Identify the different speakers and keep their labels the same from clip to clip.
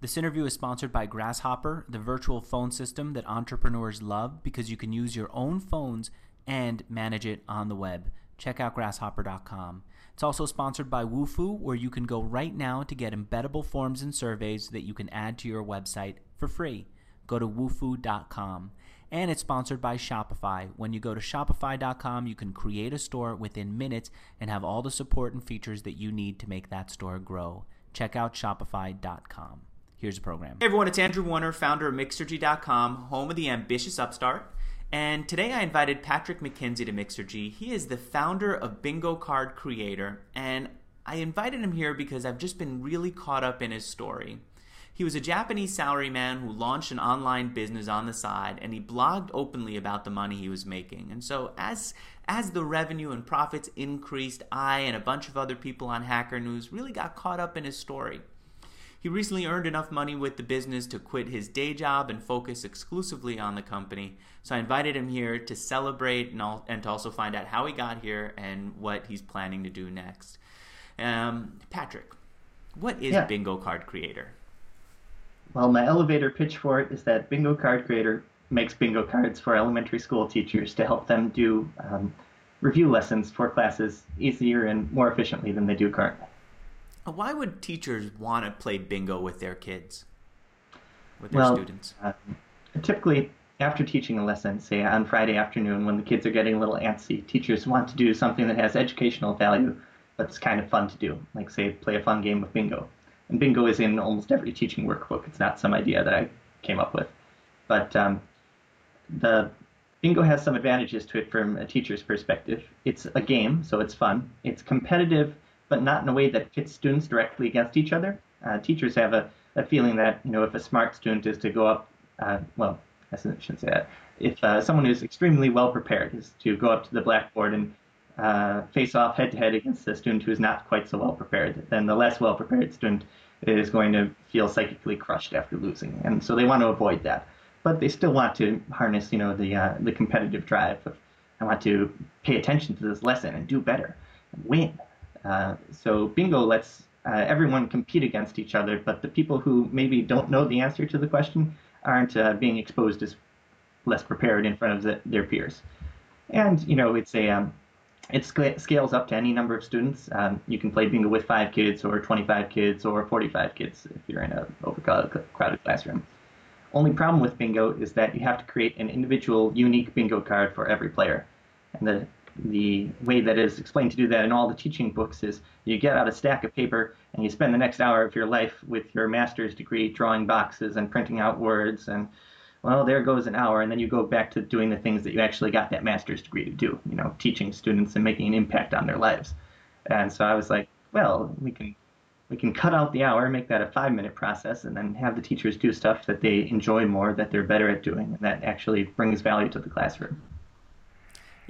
Speaker 1: This interview is sponsored by Grasshopper, the virtual phone system that entrepreneurs love because you can use your own phones and manage it on the web. Check out grasshopper.com. It's also sponsored by Wufoo, where you can go right now to get embeddable forms and surveys that you can add to your website for free. Go to wufoo.com. And it's sponsored by Shopify. When you go to shopify.com, you can create a store within minutes and have all the support and features that you need to make that store grow. Check out shopify.com. Here's the program. Hey everyone, it's Andrew Warner, founder of Mixergy.com, home of the ambitious upstart. And today I invited Patrick McKenzie to Mixergy. He is the founder of Bingo Card Creator, and I invited him here because I've just been really caught up in his story. He was a Japanese salaryman who launched an online business on the side and he blogged openly about the money he was making. And so as as the revenue and profits increased, I and a bunch of other people on Hacker News really got caught up in his story. He recently earned enough money with the business to quit his day job and focus exclusively on the company. So I invited him here to celebrate and, all, and to also find out how he got here and what he's planning to do next. Um, Patrick, what is yeah. Bingo Card Creator?
Speaker 2: Well, my elevator pitch for it is that Bingo Card Creator makes bingo cards for elementary school teachers to help them do um, review lessons for classes easier and more efficiently than they do currently.
Speaker 1: Why would teachers want to play bingo with their kids, with their well, students? Uh,
Speaker 2: typically, after teaching a lesson, say on Friday afternoon when the kids are getting a little antsy, teachers want to do something that has educational value but it's kind of fun to do, like say play a fun game of bingo. And bingo is in almost every teaching workbook. It's not some idea that I came up with, but um, the bingo has some advantages to it from a teacher's perspective. It's a game, so it's fun. It's competitive but not in a way that pits students directly against each other. Uh, teachers have a, a, feeling that you know if a smart student is to go up, uh, well, I shouldn't say that. If uh, someone who's extremely well prepared is to go up to the blackboard and uh, face off head to head against a student who is not quite so well prepared, then the less well prepared student is going to feel psychically crushed after losing, and so they want to avoid that. But they still want to harness, you know, the uh, the competitive drive of I want to pay attention to this lesson and do better and win. Uh, so bingo lets uh, everyone compete against each other, but the people who maybe don't know the answer to the question aren't uh, being exposed as less prepared in front of the, their peers. And you know, it's a um, it scales up to any number of students. Um, you can play bingo with five kids, or 25 kids, or 45 kids if you're in a overcrowded classroom. Only problem with bingo is that you have to create an individual, unique bingo card for every player. And the the way that is explained to do that in all the teaching books is you get out a stack of paper and you spend the next hour of your life with your master's degree drawing boxes and printing out words and well there goes an hour. And then you go back to doing the things that you actually got that master's degree to do you know teaching students and making an impact on their lives. And so i was like well we can we can cut out the hour make that a five minute process and then have the teachers do stuff that they enjoy more that they're better at doing and that actually brings value to the classroom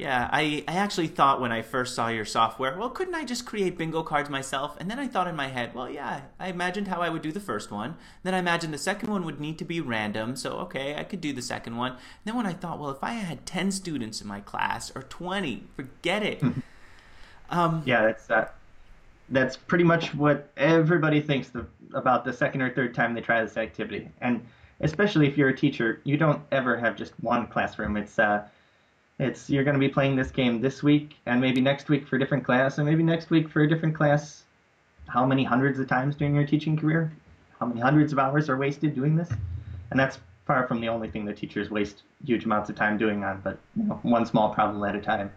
Speaker 1: yeah, I, I actually thought when I first saw your software, well, couldn't I just create bingo cards myself? And then I thought in my head, well, yeah, I imagined how I would do the first one. Then I imagined the second one would need to be random, so okay, I could do the second one. And then when I thought, well, if I had 10 students in my class or 20, forget it.
Speaker 2: um, yeah, that's uh, that's pretty much what everybody thinks the, about the second or third time they try this activity. And especially if you're a teacher, you don't ever have just one classroom. It's uh, it's you're going to be playing this game this week and maybe next week for a different class and maybe next week for a different class. How many hundreds of times during your teaching career? How many hundreds of hours are wasted doing this? And that's far from the only thing that teachers waste huge amounts of time doing on, but you know, one small problem at a time.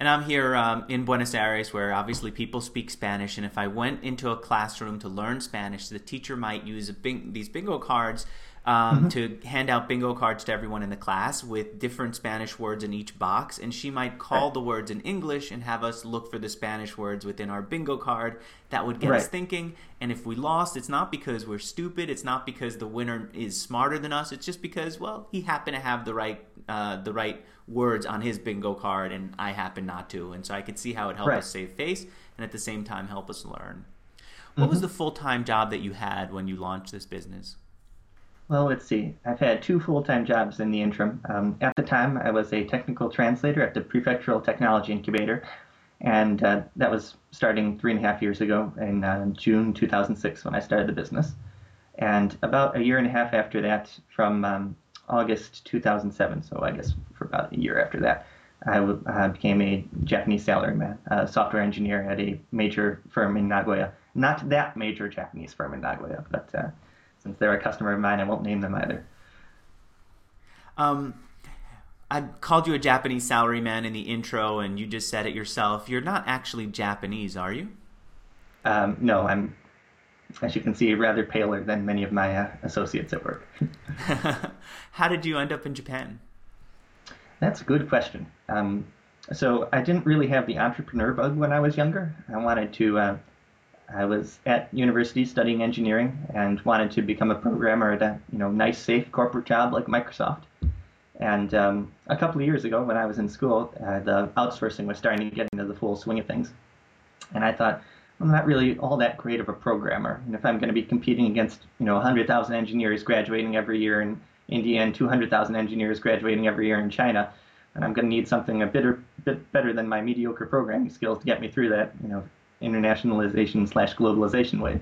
Speaker 1: And I'm here um, in Buenos Aires, where obviously people speak Spanish. And if I went into a classroom to learn Spanish, the teacher might use bing- these bingo cards um, mm-hmm. to hand out bingo cards to everyone in the class with different Spanish words in each box. And she might call right. the words in English and have us look for the Spanish words within our bingo card. That would get right. us thinking. And if we lost, it's not because we're stupid. It's not because the winner is smarter than us. It's just because, well, he happened to have the right uh, the right words on his bingo card, and I happen not to. And so I could see how it helped right. us save face and at the same time help us learn. What mm-hmm. was the full time job that you had when you launched this business?
Speaker 2: Well, let's see. I've had two full time jobs in the interim. Um, at the time, I was a technical translator at the Prefectural Technology Incubator, and uh, that was starting three and a half years ago in uh, June 2006 when I started the business. And about a year and a half after that, from um, August 2007, so I guess for about a year after that, I uh, became a Japanese salaryman, a software engineer at a major firm in Nagoya. Not that major Japanese firm in Nagoya, but uh, since they're a customer of mine, I won't name them either.
Speaker 1: Um, I called you a Japanese salaryman in the intro, and you just said it yourself. You're not actually Japanese, are you?
Speaker 2: Um, no, I'm, as you can see, rather paler than many of my uh, associates at work.
Speaker 1: How did you end up in Japan?
Speaker 2: That's a good question. Um, so I didn't really have the entrepreneur bug when I was younger. I wanted to. Uh, I was at university studying engineering and wanted to become a programmer at a you know nice, safe corporate job like Microsoft. And um, a couple of years ago, when I was in school, uh, the outsourcing was starting to get into the full swing of things. And I thought, I'm not really all that great of a programmer. And if I'm going to be competing against, you know, 100,000 engineers graduating every year in India and 200,000 engineers graduating every year in China, and I'm going to need something a bit, bit better than my mediocre programming skills to get me through that, you know, internationalization slash globalization wave.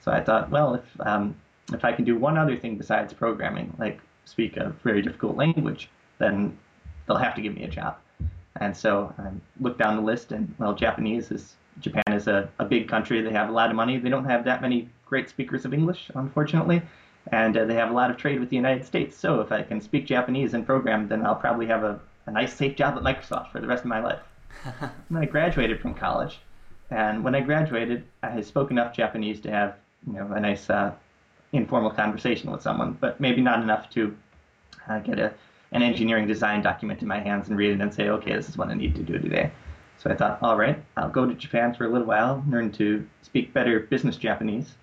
Speaker 2: So I thought, well, if um, if I can do one other thing besides programming, like speak a very difficult language, then they'll have to give me a job. And so I looked down the list, and well, Japanese is Japan is a, a big country. They have a lot of money. They don't have that many great speakers of English, unfortunately, and uh, they have a lot of trade with the United States. So if I can speak Japanese and program, then I'll probably have a, a nice, safe job at Microsoft for the rest of my life. and I graduated from college, and when I graduated, I spoke enough Japanese to have you know a nice uh, informal conversation with someone, but maybe not enough to uh, get a, an engineering design document in my hands and read it and say, okay, this is what I need to do today. So I thought, all right, I'll go to Japan for a little while, learn to speak better business Japanese,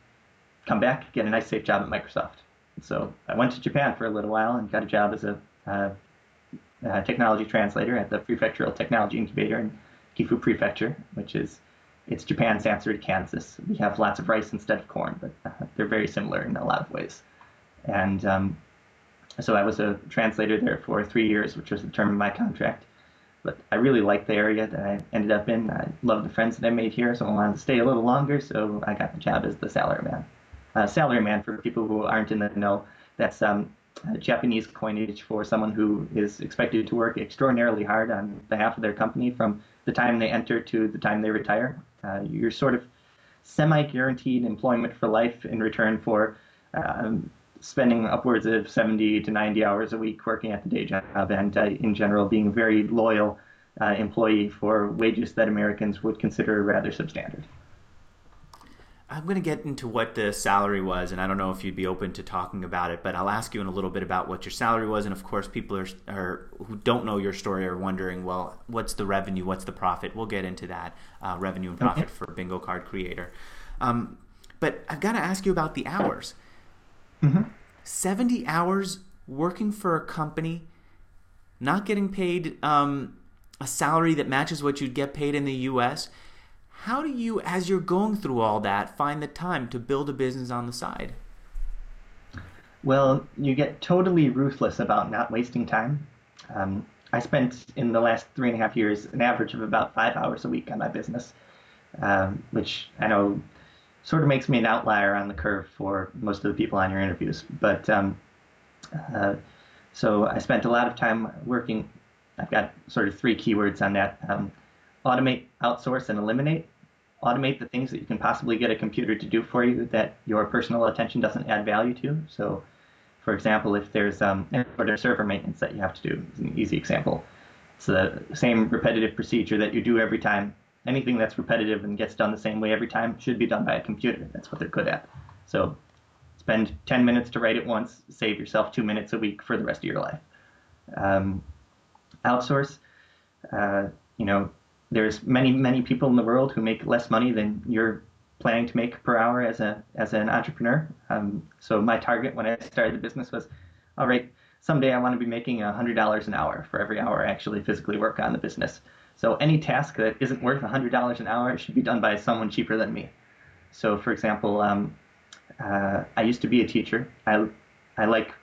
Speaker 2: come back, get a nice safe job at Microsoft. So I went to Japan for a little while and got a job as a, uh, a technology translator at the Prefectural Technology Incubator in Gifu Prefecture, which is it's Japan's answer to Kansas. We have lots of rice instead of corn, but uh, they're very similar in a lot of ways. And um, so I was a translator there for three years, which was the term of my contract. But I really liked the area that I ended up in. I loved the friends that I made here, so I wanted to stay a little longer. So I got the job as the salaryman. Uh, salaryman, for people who aren't in the know, that's um, Japanese coinage for someone who is expected to work extraordinarily hard on behalf of their company from the time they enter to the time they retire. Uh, you're sort of semi-guaranteed employment for life in return for um, spending upwards of 70 to 90 hours a week working at the day job and uh, in general being a very loyal uh, employee for wages that Americans would consider rather substandard.
Speaker 1: I'm going to get into what the salary was, and I don't know if you'd be open to talking about it, but I'll ask you in a little bit about what your salary was. And of course, people are, are who don't know your story are wondering, well, what's the revenue? What's the profit? We'll get into that uh, revenue and profit okay. for Bingo Card Creator. Um, but I've got to ask you about the hours. Mm-hmm. 70 hours working for a company, not getting paid um, a salary that matches what you'd get paid in the U.S how do you, as you're going through all that, find the time to build a business on the side?
Speaker 2: Well, you get totally ruthless about not wasting time. Um, I spent in the last three and a half years an average of about five hours a week on my business, um, which I know sort of makes me an outlier on the curve for most of the people on your interviews. But um, uh, so I spent a lot of time working. I've got sort of three keywords on that um, automate, outsource, and eliminate automate the things that you can possibly get a computer to do for you that your personal attention doesn't add value to. So, for example, if there's um, there's server maintenance that you have to do, is an easy example. It's the same repetitive procedure that you do every time. Anything that's repetitive and gets done the same way every time should be done by a computer. That's what they're good at. So, spend 10 minutes to write it once, save yourself two minutes a week for the rest of your life. Um, outsource, uh, you know, there's many many people in the world who make less money than you're planning to make per hour as a as an entrepreneur. Um, so my target when I started the business was, all right, someday I want to be making hundred dollars an hour for every hour I actually physically work on the business. So any task that isn't worth hundred dollars an hour should be done by someone cheaper than me. So for example, um, uh, I used to be a teacher. I I like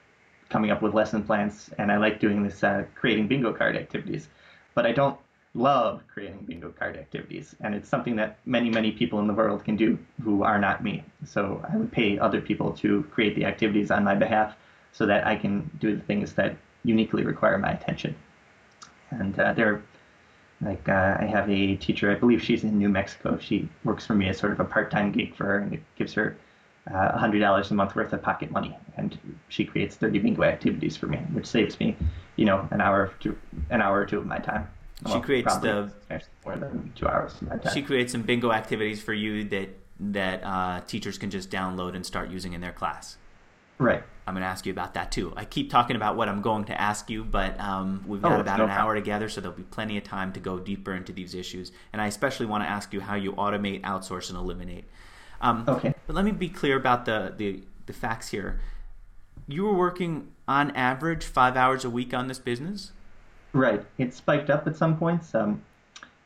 Speaker 2: coming up with lesson plans and I like doing this uh, creating bingo card activities, but I don't love creating bingo card activities, and it's something that many, many people in the world can do who are not me. So I would pay other people to create the activities on my behalf so that I can do the things that uniquely require my attention. And uh, they're like uh, I have a teacher, I believe she's in New Mexico. She works for me as sort of a part-time gig for her, and it gives her uh, $100 a month worth of pocket money, and she creates 30 bingo activities for me, which saves me, you know, an hour to an hour or two of my time.
Speaker 1: She well, creates the
Speaker 2: more than two hours.
Speaker 1: She creates some bingo activities for you that that uh, teachers can just download and start using in their class.
Speaker 2: Right.
Speaker 1: I'm going to ask you about that too. I keep talking about what I'm going to ask you, but um, we've got oh, about no an problem. hour together, so there'll be plenty of time to go deeper into these issues. And I especially want to ask you how you automate, outsource, and eliminate.
Speaker 2: Um, okay.
Speaker 1: But let me be clear about the, the, the facts here. You were working on average five hours a week on this business?
Speaker 2: Right. It spiked up at some points. Um,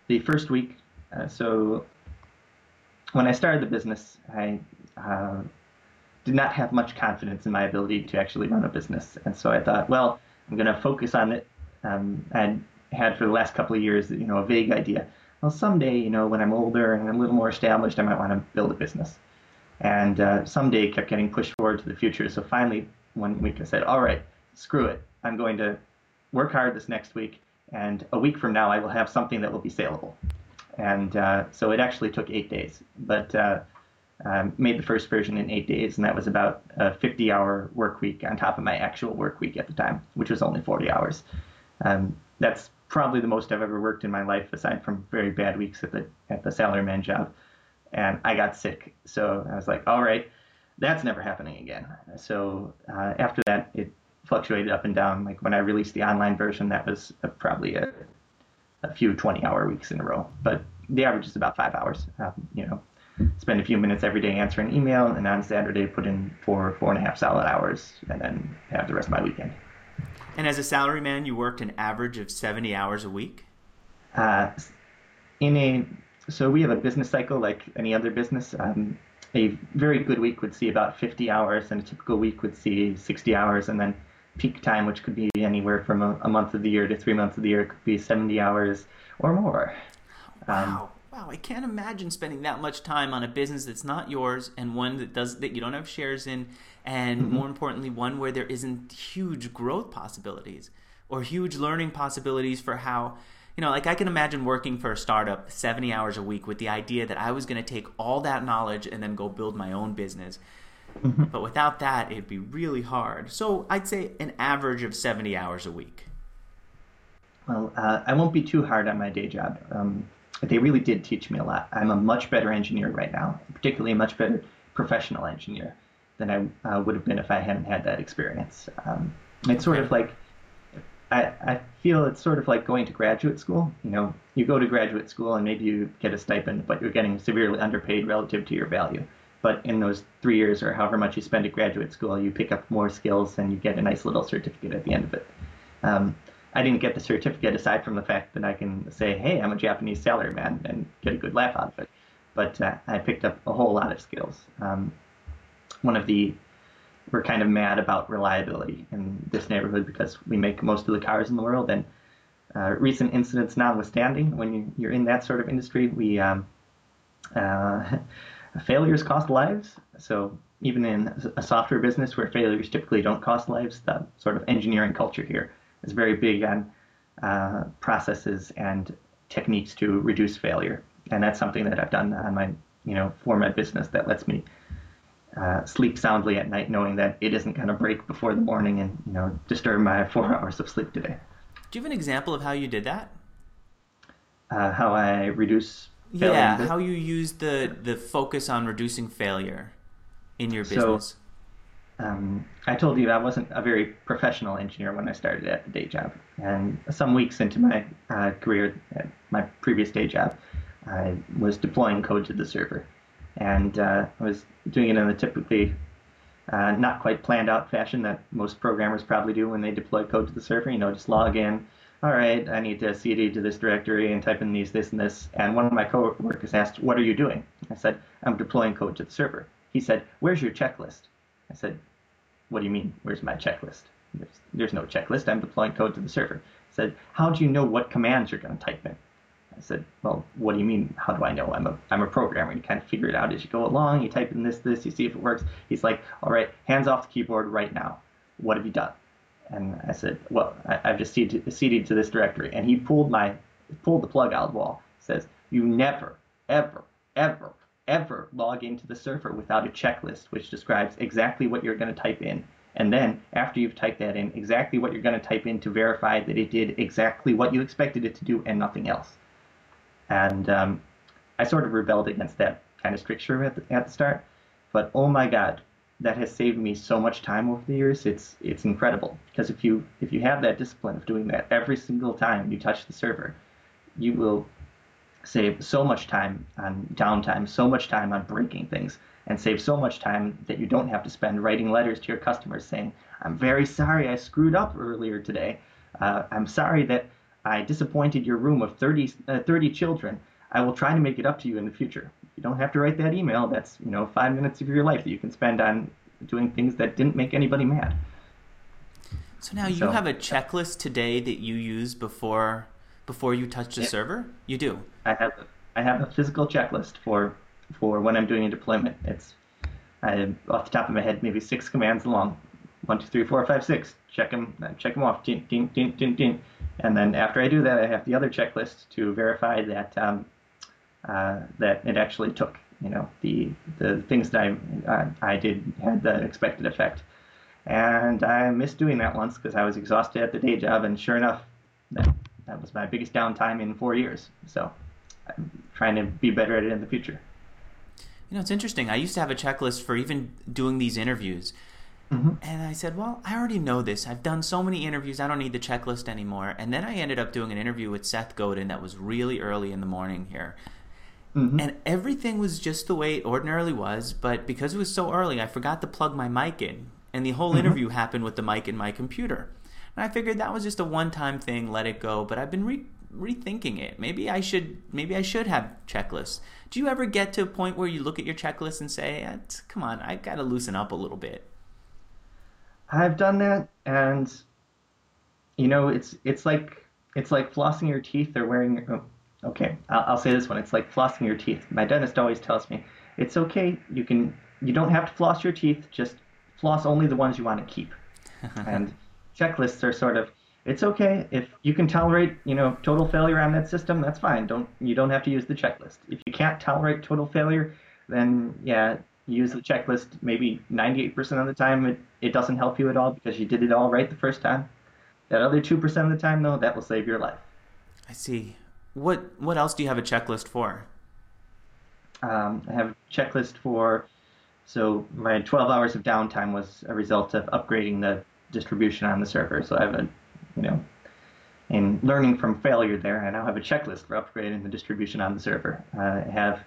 Speaker 2: the first week, uh, so when I started the business, I uh, did not have much confidence in my ability to actually run a business. And so I thought, well, I'm going to focus on it. Um, and had for the last couple of years, you know, a vague idea. Well, someday, you know, when I'm older and I'm a little more established, I might want to build a business. And uh, someday kept getting pushed forward to the future. So finally, one week I said, all right, screw it. I'm going to work hard this next week, and a week from now I will have something that will be saleable. And uh, so it actually took eight days, but uh, um, made the first version in eight days, and that was about a 50-hour work week on top of my actual work week at the time, which was only 40 hours. Um, that's probably the most I've ever worked in my life, aside from very bad weeks at the at the salaryman job. And I got sick, so I was like, all right, that's never happening again. So uh, after that, it fluctuated up and down. Like when I released the online version, that was probably a, a few 20-hour weeks in a row, but the average is about five hours. Um, you know, spend a few minutes every day answering email, and on Saturday put in four four and a half solid hours, and then have the rest of my weekend.
Speaker 1: And as a salaryman, you worked an average of 70 hours a week?
Speaker 2: Uh, in a so we have a business cycle like any other business. Um, a very good week would see about 50 hours, and a typical week would see 60 hours, and then peak time, which could be anywhere from a, a month of the year to three months of the year, could be 70 hours or more.
Speaker 1: Wow. Um, wow, I can't imagine spending that much time on a business that's not yours and one that does that you don't have shares in, and mm-hmm. more importantly, one where there isn't huge growth possibilities or huge learning possibilities for how. You know, like I can imagine working for a startup 70 hours a week with the idea that I was going to take all that knowledge and then go build my own business. Mm-hmm. But without that, it'd be really hard. So I'd say an average of 70 hours a week.
Speaker 2: Well, uh, I won't be too hard on my day job. Um, they really did teach me a lot. I'm a much better engineer right now, particularly a much better professional engineer than I uh, would have been if I hadn't had that experience. Um, it's sort of like I, I feel it's sort of like going to graduate school. You know, you go to graduate school and maybe you get a stipend, but you're getting severely underpaid relative to your value. But in those three years or however much you spend at graduate school, you pick up more skills and you get a nice little certificate at the end of it. Um, I didn't get the certificate aside from the fact that I can say, hey, I'm a Japanese salaryman and get a good laugh out of it. But uh, I picked up a whole lot of skills. Um, one of the we're kind of mad about reliability in this neighborhood because we make most of the cars in the world. And uh, recent incidents notwithstanding, when you, are in that sort of industry, we um, uh, failures cost lives. So even in a software business where failures typically don't cost lives, that sort of engineering culture here is very big on uh, processes and techniques to reduce failure. And that's something that I've done on my, you know, for my business that lets me uh, sleep soundly at night, knowing that it isn't going to break before the morning and you know disturb my four hours of sleep today.
Speaker 1: Do you have an example of how you did that?
Speaker 2: Uh, how I reduce.
Speaker 1: Yeah, how you use the the focus on reducing failure in your business. So,
Speaker 2: um, I told you I wasn't a very professional engineer when I started at the day job. And some weeks into my uh, career at my previous day job, I was deploying code to the server. And uh, I was doing it in the typically uh, not quite planned out fashion that most programmers probably do when they deploy code to the server. You know, just log in. All right, I need to cd to this directory and type in these, this, and this. And one of my coworkers asked, What are you doing? I said, I'm deploying code to the server. He said, Where's your checklist? I said, what do you mean? Where's my checklist? There's, there's no checklist. I'm deploying code to the server. I said, how do you know what commands you're going to type in? I said, well, what do you mean? How do I know? I'm a, I'm a programmer. You kind of figure it out as you go along. You type in this, this, you see if it works. He's like, all right, hands off the keyboard right now. What have you done? And I said, well, I, have just cd'd to this directory. And he pulled my, pulled the plug out of the wall. Says, you never, ever, ever, ever log into the server without a checklist which describes exactly what you're going to type in. And then, after you've typed that in, exactly what you're going to type in to verify that it did exactly what you expected it to do and nothing else. And um, I sort of rebelled against that kind of stricture at the, at the start. But oh my God, that has saved me so much time over the years. It's it's incredible because if you if you have that discipline of doing that every single time you touch the server, you will save so much time on downtime, so much time on breaking things, and save so much time that you don't have to spend writing letters to your customers saying, "I'm very sorry I screwed up earlier today. Uh, I'm sorry that I disappointed your room of 30, uh, 30 children. I will try to make it up to you in the future. You don't have to write that email. That's you know five minutes of your life that you can spend on doing things that didn't make anybody mad.
Speaker 1: So now you so, have a checklist today that you use before before you touch the yeah, server. You do.
Speaker 2: I have I have a physical checklist for for when I'm doing a deployment. It's I, off the top of my head maybe six commands long. One, two, three, four, five, six. Check them. Check them off. Ding, ding, ding, ding, ding. And then after I do that, I have the other checklist to verify that um, uh, that it actually took. You know, the the things that I uh, I did had the expected effect. And I missed doing that once because I was exhausted at the day job, and sure enough, that that was my biggest downtime in four years. So I'm trying to be better at it in the future.
Speaker 1: You know, it's interesting. I used to have a checklist for even doing these interviews. Mm-hmm. And I said, Well, I already know this. I've done so many interviews. I don't need the checklist anymore. And then I ended up doing an interview with Seth Godin that was really early in the morning here. Mm-hmm. And everything was just the way it ordinarily was. But because it was so early, I forgot to plug my mic in. And the whole mm-hmm. interview happened with the mic in my computer. And I figured that was just a one time thing, let it go. But I've been re- rethinking it. Maybe I should maybe I should have checklists. Do you ever get to a point where you look at your checklist and say, "Come on, I've got to loosen up a little bit"?
Speaker 2: I've done that, and you know, it's it's like it's like flossing your teeth or wearing. Okay, I'll, I'll say this one. It's like flossing your teeth. My dentist always tells me it's okay. You can you don't have to floss your teeth. Just floss only the ones you want to keep. and checklists are sort of it's okay if you can tolerate you know total failure on that system that's fine don't you don't have to use the checklist if you can't tolerate total failure then yeah use the checklist maybe 98% of the time it, it doesn't help you at all because you did it all right the first time that other 2% of the time though that will save your life
Speaker 1: i see what what else do you have a checklist for?
Speaker 2: Um, i have a checklist for so my 12 hours of downtime was a result of upgrading the distribution on the server. So i have a you know in learning from failure there. I now have a checklist for upgrading the distribution on the server. Uh, i have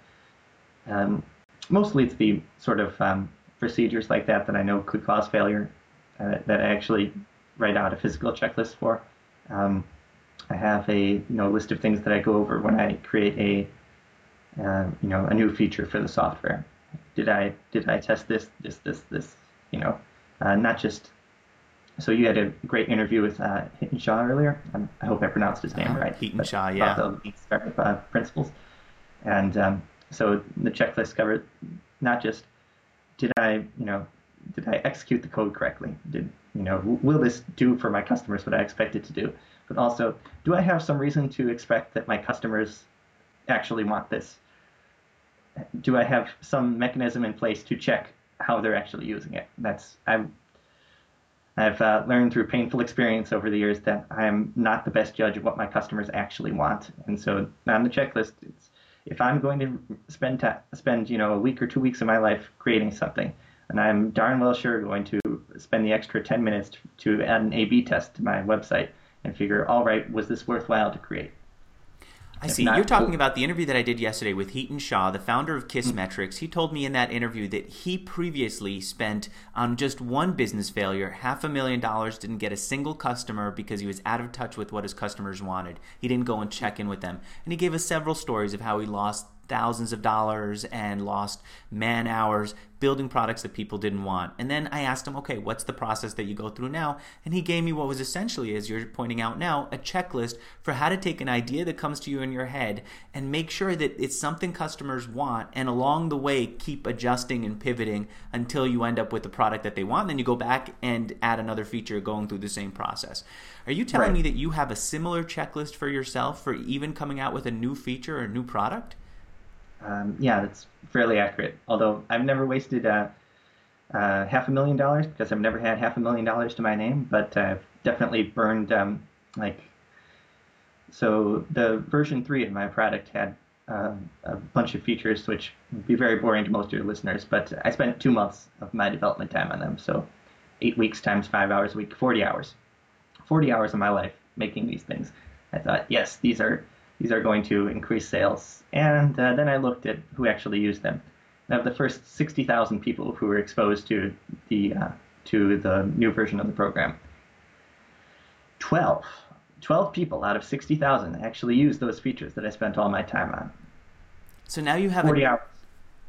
Speaker 2: um, mostly it's the sort of um, procedures like that that I know could cause failure uh, that I actually write out a physical checklist for. Um, I have a you know list of things that I go over when I create a uh, you know a new feature for the software. Did I did I test this this this this you know uh, not just so you had a great interview with uh, Hiten Shah earlier. Um, I hope I pronounced his name uh, right.
Speaker 1: Hiten Shah, yeah.
Speaker 2: The startup uh, principles, and um, so the checklist covered not just did I, you know, did I execute the code correctly? Did you know, will this do for my customers what I expect it to do? But also, do I have some reason to expect that my customers actually want this? Do I have some mechanism in place to check how they're actually using it? That's I've I've uh, learned through painful experience over the years that I am not the best judge of what my customers actually want. And so on the checklist, if I'm going to spend spend you know a week or two weeks of my life creating something, and I'm darn well sure going to spend the extra 10 minutes to, to add an A/B test to my website and figure, all right, was this worthwhile to create?
Speaker 1: I see. You're talking about the interview that I did yesterday with Hiten Shah, the founder of Kissmetrics. Mm-hmm. He told me in that interview that he previously spent on just one business failure half a million dollars, didn't get a single customer because he was out of touch with what his customers wanted. He didn't go and check in with them. And he gave us several stories of how he lost thousands of dollars and lost man hours building products that people didn't want. And then I asked him, okay, what's the process that you go through now? And he gave me what was essentially, as you're pointing out now, a checklist for how to take an idea that comes to you in your head and make sure that it's something customers want. And along the way, keep adjusting and pivoting until you end up with the product that they want. And then you go back and add another feature going through the same process. Are you telling right. me that you have a similar checklist for yourself for even coming out with a new feature or a new product?
Speaker 2: Um, yeah, that's fairly accurate. Although I've never wasted uh, uh, half a million dollars because I've never had half a million dollars to my name, but I've definitely burned um, like. So the version three of my product had uh, a bunch of features which would be very boring to most of your listeners, but I spent two months of my development time on them. So eight weeks times five hours a week, 40 hours. 40 hours of my life making these things. I thought, yes, these are these are going to increase sales. And uh, then I looked at who actually used them. And of the first 60,000 people who were exposed to the uh, to the new version of the program, 12, 12 people out of 60,000 actually used those features that I spent all my time on.
Speaker 1: So now you have
Speaker 2: 40 a, hours.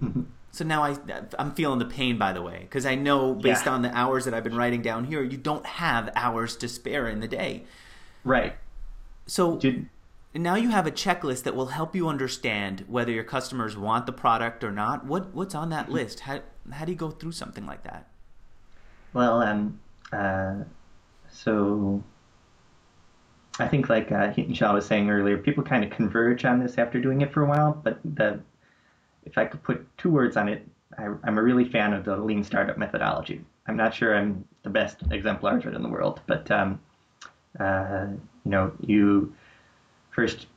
Speaker 1: Mm-hmm. So now I I'm feeling the pain by the way because I know based yeah. on the hours that I've been writing down here you don't have hours to spare in the day.
Speaker 2: Right.
Speaker 1: So Did, now you have a checklist that will help you understand whether your customers want the product or not. What what's on that list? How how do you go through something like that?
Speaker 2: Well, um, uh, so I think like uh, Shah was saying earlier, people kind of converge on this after doing it for a while. But the if I could put two words on it, I, am a really fan of the lean startup methodology. I'm not sure I'm the best exemplar of it in the world, but um, uh, you know, you first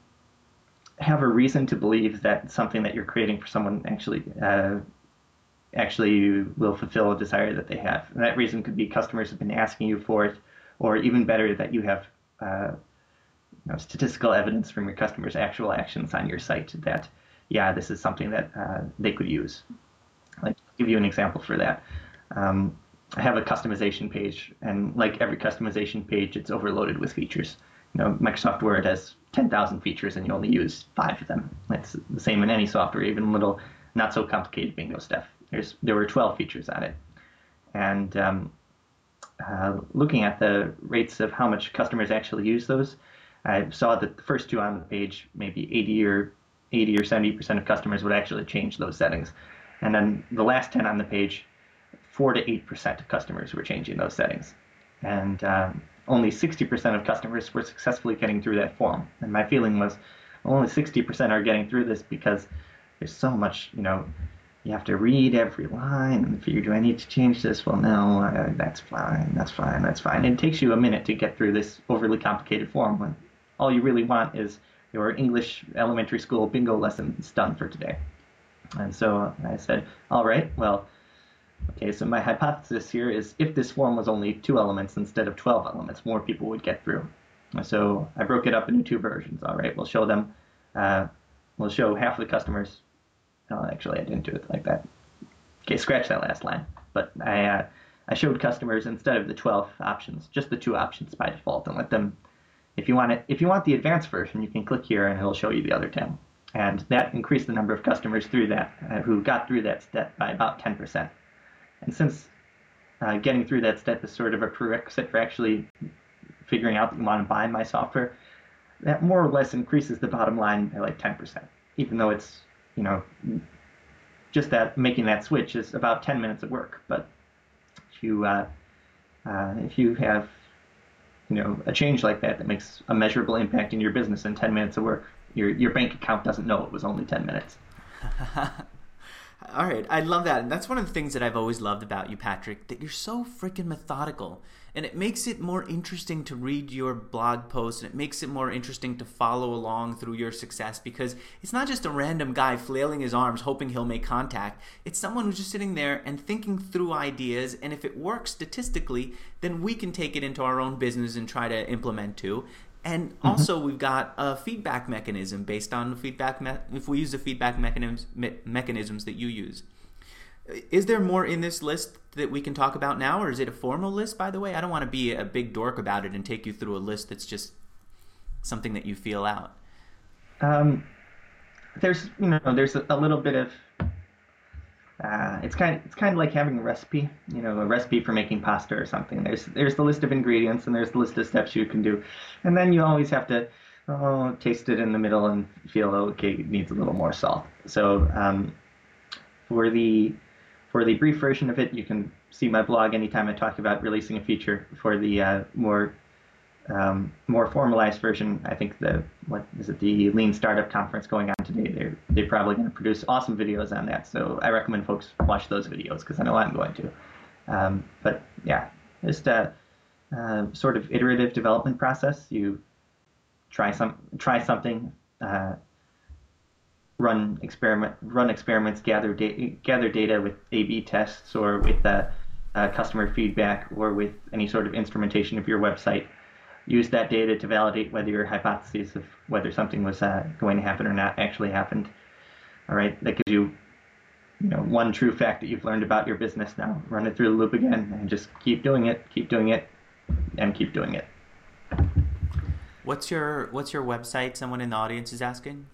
Speaker 2: have a reason to believe that something that you're creating for someone actually uh, actually will fulfill a desire that they have. And that reason could be customers have been asking you for it, or even better, that you have uh, you know, statistical evidence from your customers' actual actions on your site that, yeah, this is something that uh, they could use. Like, I'll give you an example for that. Um, I have a customization page, and like every customization page, it's overloaded with features. You know, Microsoft Word has 10,000 features and you only use five of them. It's the same in any software, even little not so complicated bingo stuff. There's there were 12 features on it, and um, uh, looking at the rates of how much customers actually use those, I saw that the first two on the page, maybe 80 or 80 or 70 percent of customers would actually change those settings, and then the last 10 on the page, four to eight percent of customers were changing those settings, and um, only 60% of customers were successfully getting through that form. And my feeling was only 60% are getting through this because there's so much, you know, you have to read every line and figure, do I need to change this? Well, no, uh, that's fine, that's fine, that's fine. It takes you a minute to get through this overly complicated form when all you really want is your English elementary school bingo lessons done for today. And so I said, all right, well, Okay, so my hypothesis here is if this form was only two elements instead of 12 elements, more people would get through. So I broke it up into two versions. All right, we'll show them, uh, we'll show half of the customers. Oh, actually, I didn't do it like that. Okay, scratch that last line. But I, uh, I showed customers instead of the 12 options, just the two options by default, and let them. If you want it, if you want the advanced version, you can click here and it'll show you the other 10. And that increased the number of customers through that uh, who got through that step by about 10%. And since uh, getting through that step is sort of a prerequisite for actually figuring out that you want to buy my software, that more or less increases the bottom line by like 10%, even though it's, you know, just that making that switch is about 10 minutes of work. But if you, uh, uh, if you have, you know, a change like that that makes a measurable impact in your business in 10 minutes of work, your, your bank account doesn't know it was only 10 minutes.
Speaker 1: All right, I love that. And that's one of the things that I've always loved about you, Patrick, that you're so freaking methodical. And it makes it more interesting to read your blog posts and it makes it more interesting to follow along through your success because it's not just a random guy flailing his arms hoping he'll make contact. It's someone who's just sitting there and thinking through ideas. And if it works statistically, then we can take it into our own business and try to implement too. And mm-hmm. also, we've got a feedback mechanism based on the feedback. Me- if we use the feedback mechanisms me- mechanisms that you use, is there more in this list that we can talk about now, or is it a formal list? By the way, I don't want to be a big dork about it and take you through a list that's just something that you feel out.
Speaker 2: Um, there's you know there's a, a little bit of uh, it's kind of, it's kind of like having a recipe, you know, a recipe for making pasta or something. There's there's the list of ingredients and there's the list of steps you can do, and then you always have to oh, taste it in the middle and feel okay it needs a little more salt. So um, for the for the brief version of it, you can see my blog anytime I talk about releasing a feature. For the uh, more um, more formalized version, I think the what is it the Lean Startup Conference going on today? They're they're probably going to produce awesome videos on that. So I recommend folks watch those videos because I know I'm going to. Um, but yeah, just a, sort of iterative development process. You try some try something, uh, run experiment run experiments, gather data gather data with A/B tests or with uh, uh, customer feedback or with any sort of instrumentation of your website use that data to validate whether your hypothesis of whether something was uh, going to happen or not actually happened. All right, that gives you, you know, one true fact that you've learned about your business. Now run it through the loop again and just keep doing it, keep doing it, and keep doing it.
Speaker 1: What's your What's your website? Someone in the audience is asking.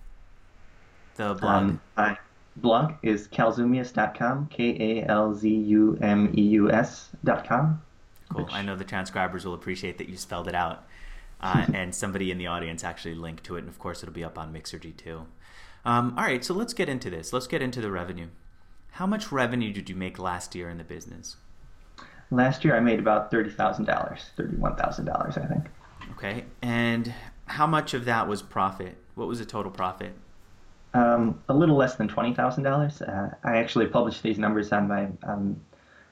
Speaker 1: The blog. Um,
Speaker 2: my blog is kalzumeus.com. K A L Z U M E U S.com.
Speaker 1: Cool. Which... I know the transcribers will appreciate that you spelled it out. Uh, and somebody in the audience actually linked to it. And of course, it'll be up on Mixergy too. Um, all right, so let's get into this. Let's get into the revenue. How much revenue did you make last year in the business?
Speaker 2: Last year, I made about thirty thousand dollars, thirty-one thousand dollars, I think.
Speaker 1: Okay, and how much of that was profit? What was the total profit?
Speaker 2: Um, a little less than twenty thousand uh, dollars. I actually published these numbers on my um,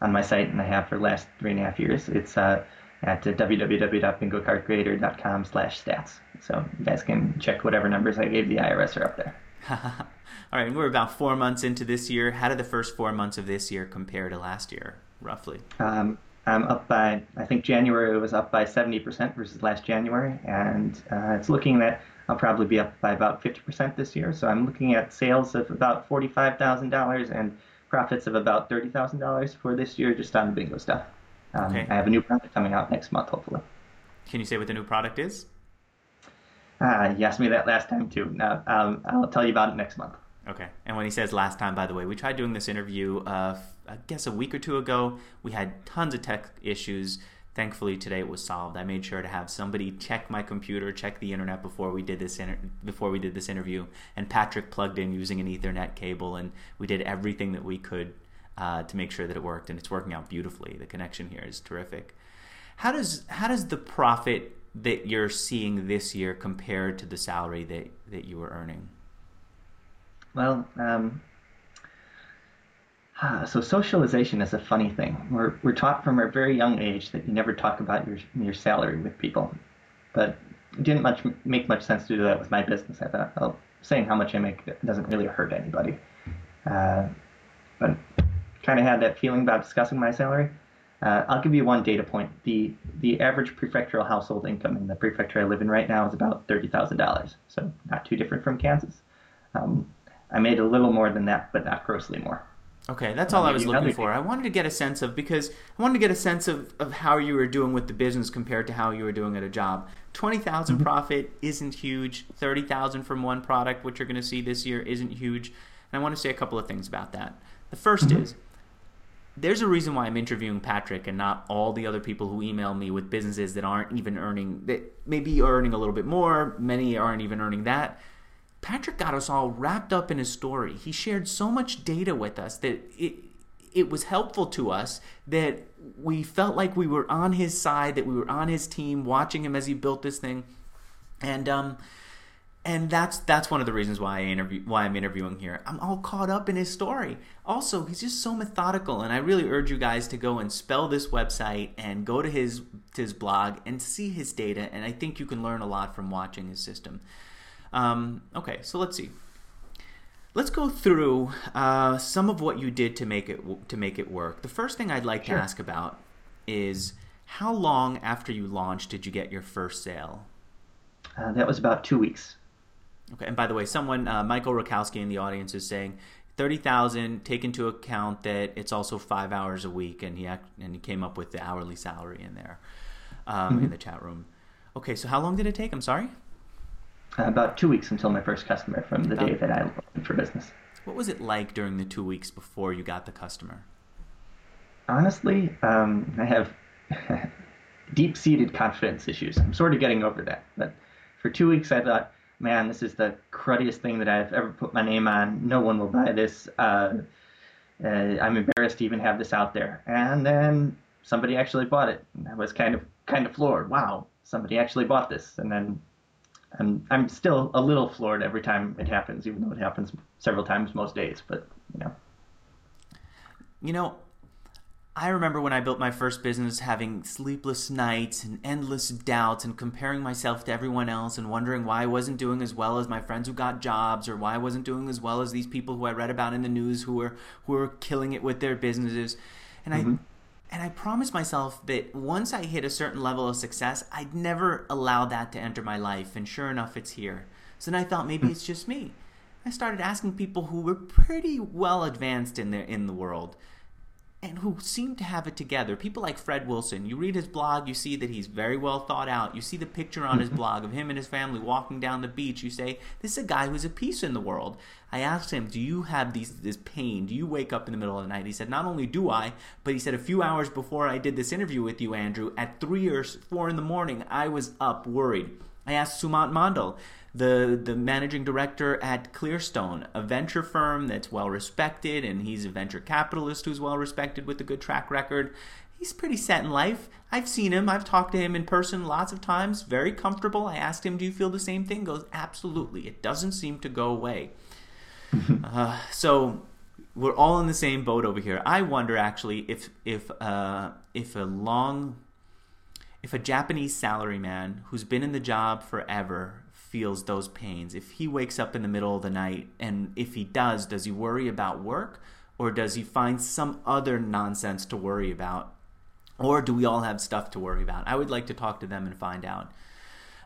Speaker 2: on my site, and I have for the last three and a half years. It's uh, at www.bingocardcreator.com slash stats. So you guys can check whatever numbers I gave the IRS are up there.
Speaker 1: All right, we're about four months into this year. How did the first four months of this year compare to last year, roughly?
Speaker 2: Um, I'm up by, I think January was up by 70% versus last January, and uh, it's looking that I'll probably be up by about 50% this year. So I'm looking at sales of about $45,000 and profits of about thirty thousand dollars for this year just on the bingo stuff. Um, okay. I have a new product coming out next month, hopefully.
Speaker 1: Can you say what the new product is?
Speaker 2: Uh, you asked me that last time too. Now um, I'll tell you about it next month.
Speaker 1: Okay. And when he says last time, by the way, we tried doing this interview, uh, I guess a week or two ago. We had tons of tech issues thankfully today it was solved. I made sure to have somebody check my computer, check the internet before we did this inter- before we did this interview. And Patrick plugged in using an Ethernet cable, and we did everything that we could uh, to make sure that it worked. And it's working out beautifully. The connection here is terrific. How does how does the profit that you're seeing this year compare to the salary that that you were earning?
Speaker 2: Well, um, so socialization is a funny thing. We're, we're taught from a very young age that you never talk about your, your salary with people. But it didn't much make much sense to do that with my business. I thought, well, saying how much I make doesn't really hurt anybody. Uh, but kind of had that feeling about discussing my salary. Uh, I'll give you one data point. The the average prefectural household income in the prefecture I live in right now is about thirty thousand dollars. So not too different from Kansas. Um, I made a little more than that, but not grossly more.
Speaker 1: Okay, that's all I was looking for. I wanted to get a sense of because I wanted to get a sense of, of how you were doing with the business compared to how you were doing at a job. Twenty thousand mm mm-hmm. profit isn't huge. Thirty thousand from one product, which you're going to see this year, isn't huge. And I want to say a couple of things about that. The 1st mm-hmm. is there's a reason why I'm interviewing Patrick and not all the other people who email me with businesses that aren't even earning that maybe are earning a little bit more. Many aren't even earning that Patrick got us all wrapped up in his story. He shared so much data with us that it it was helpful to us that we felt like we were on his side, that we were on his team, watching him as he built this thing, and um, and that's that's one of the reasons why I interview why I'm interviewing here. I'm all caught up in his story. Also, he's just so methodical, and I really urge you guys to go and spell this website and go to his to his blog and see his data. And I think you can learn a lot from watching his system. Um, okay, so let's see. Let's go through uh, some of what you did to make it to make it work. The first thing I'd like sure. to ask about is how long after you launched did you get your first sale?
Speaker 2: Uh, that was about two weeks.
Speaker 1: Okay, and by the way, someone uh, Michael Rakowski in the audience is saying thirty thousand. Take into account that it's also five hours a week, and he act, and he came up with the hourly salary in there um, mm-hmm. in the chat room. Okay, so how long did it take? I'm sorry.
Speaker 2: About two weeks until my first customer from the day that I opened for business.
Speaker 1: What was it like during the two weeks before you got the customer?
Speaker 2: Honestly, um, I have deep-seated confidence issues. I'm sort of getting over that. But for two weeks, I thought, man, this is the cruddiest thing that I've ever put my name on. No one will buy this. Uh, uh, I'm embarrassed to even have this out there. And then somebody actually bought it. I was kind of kind of floored. Wow, somebody actually bought this. And then I'm I'm still a little floored every time it happens, even though it happens several times most days. But you know,
Speaker 1: you know, I remember when I built my first business having sleepless nights and endless doubts and comparing myself to everyone else and wondering why I wasn't doing as well as my friends who got jobs or why I wasn't doing as well as these people who I read about in the news who were who were killing it with their businesses. And mm-hmm. I and I promised myself that once I hit a certain level of success, I'd never allow that to enter my life. And sure enough, it's here. So then I thought maybe hmm. it's just me. I started asking people who were pretty well advanced in the in the world and who seem to have it together. People like Fred Wilson. You read his blog, you see that he's very well thought out. You see the picture on his blog of him and his family walking down the beach. You say, "This is a guy who's a peace in the world." I asked him, "Do you have these this pain? Do you wake up in the middle of the night?" He said, "Not only do I, but he said a few hours before I did this interview with you, Andrew, at three or four in the morning, I was up worried." I asked Sumant Mandal the the managing director at Clearstone, a venture firm that's well respected, and he's a venture capitalist who's well respected with a good track record. He's pretty set in life. I've seen him. I've talked to him in person lots of times. Very comfortable. I asked him, "Do you feel the same thing?" Goes, "Absolutely. It doesn't seem to go away." uh, so we're all in the same boat over here. I wonder actually if if uh, if a long if a Japanese salaryman who's been in the job forever feels those pains, if he wakes up in the middle of the night, and if he does, does he worry about work or does he find some other nonsense to worry about? Or do we all have stuff to worry about? I would like to talk to them and find out.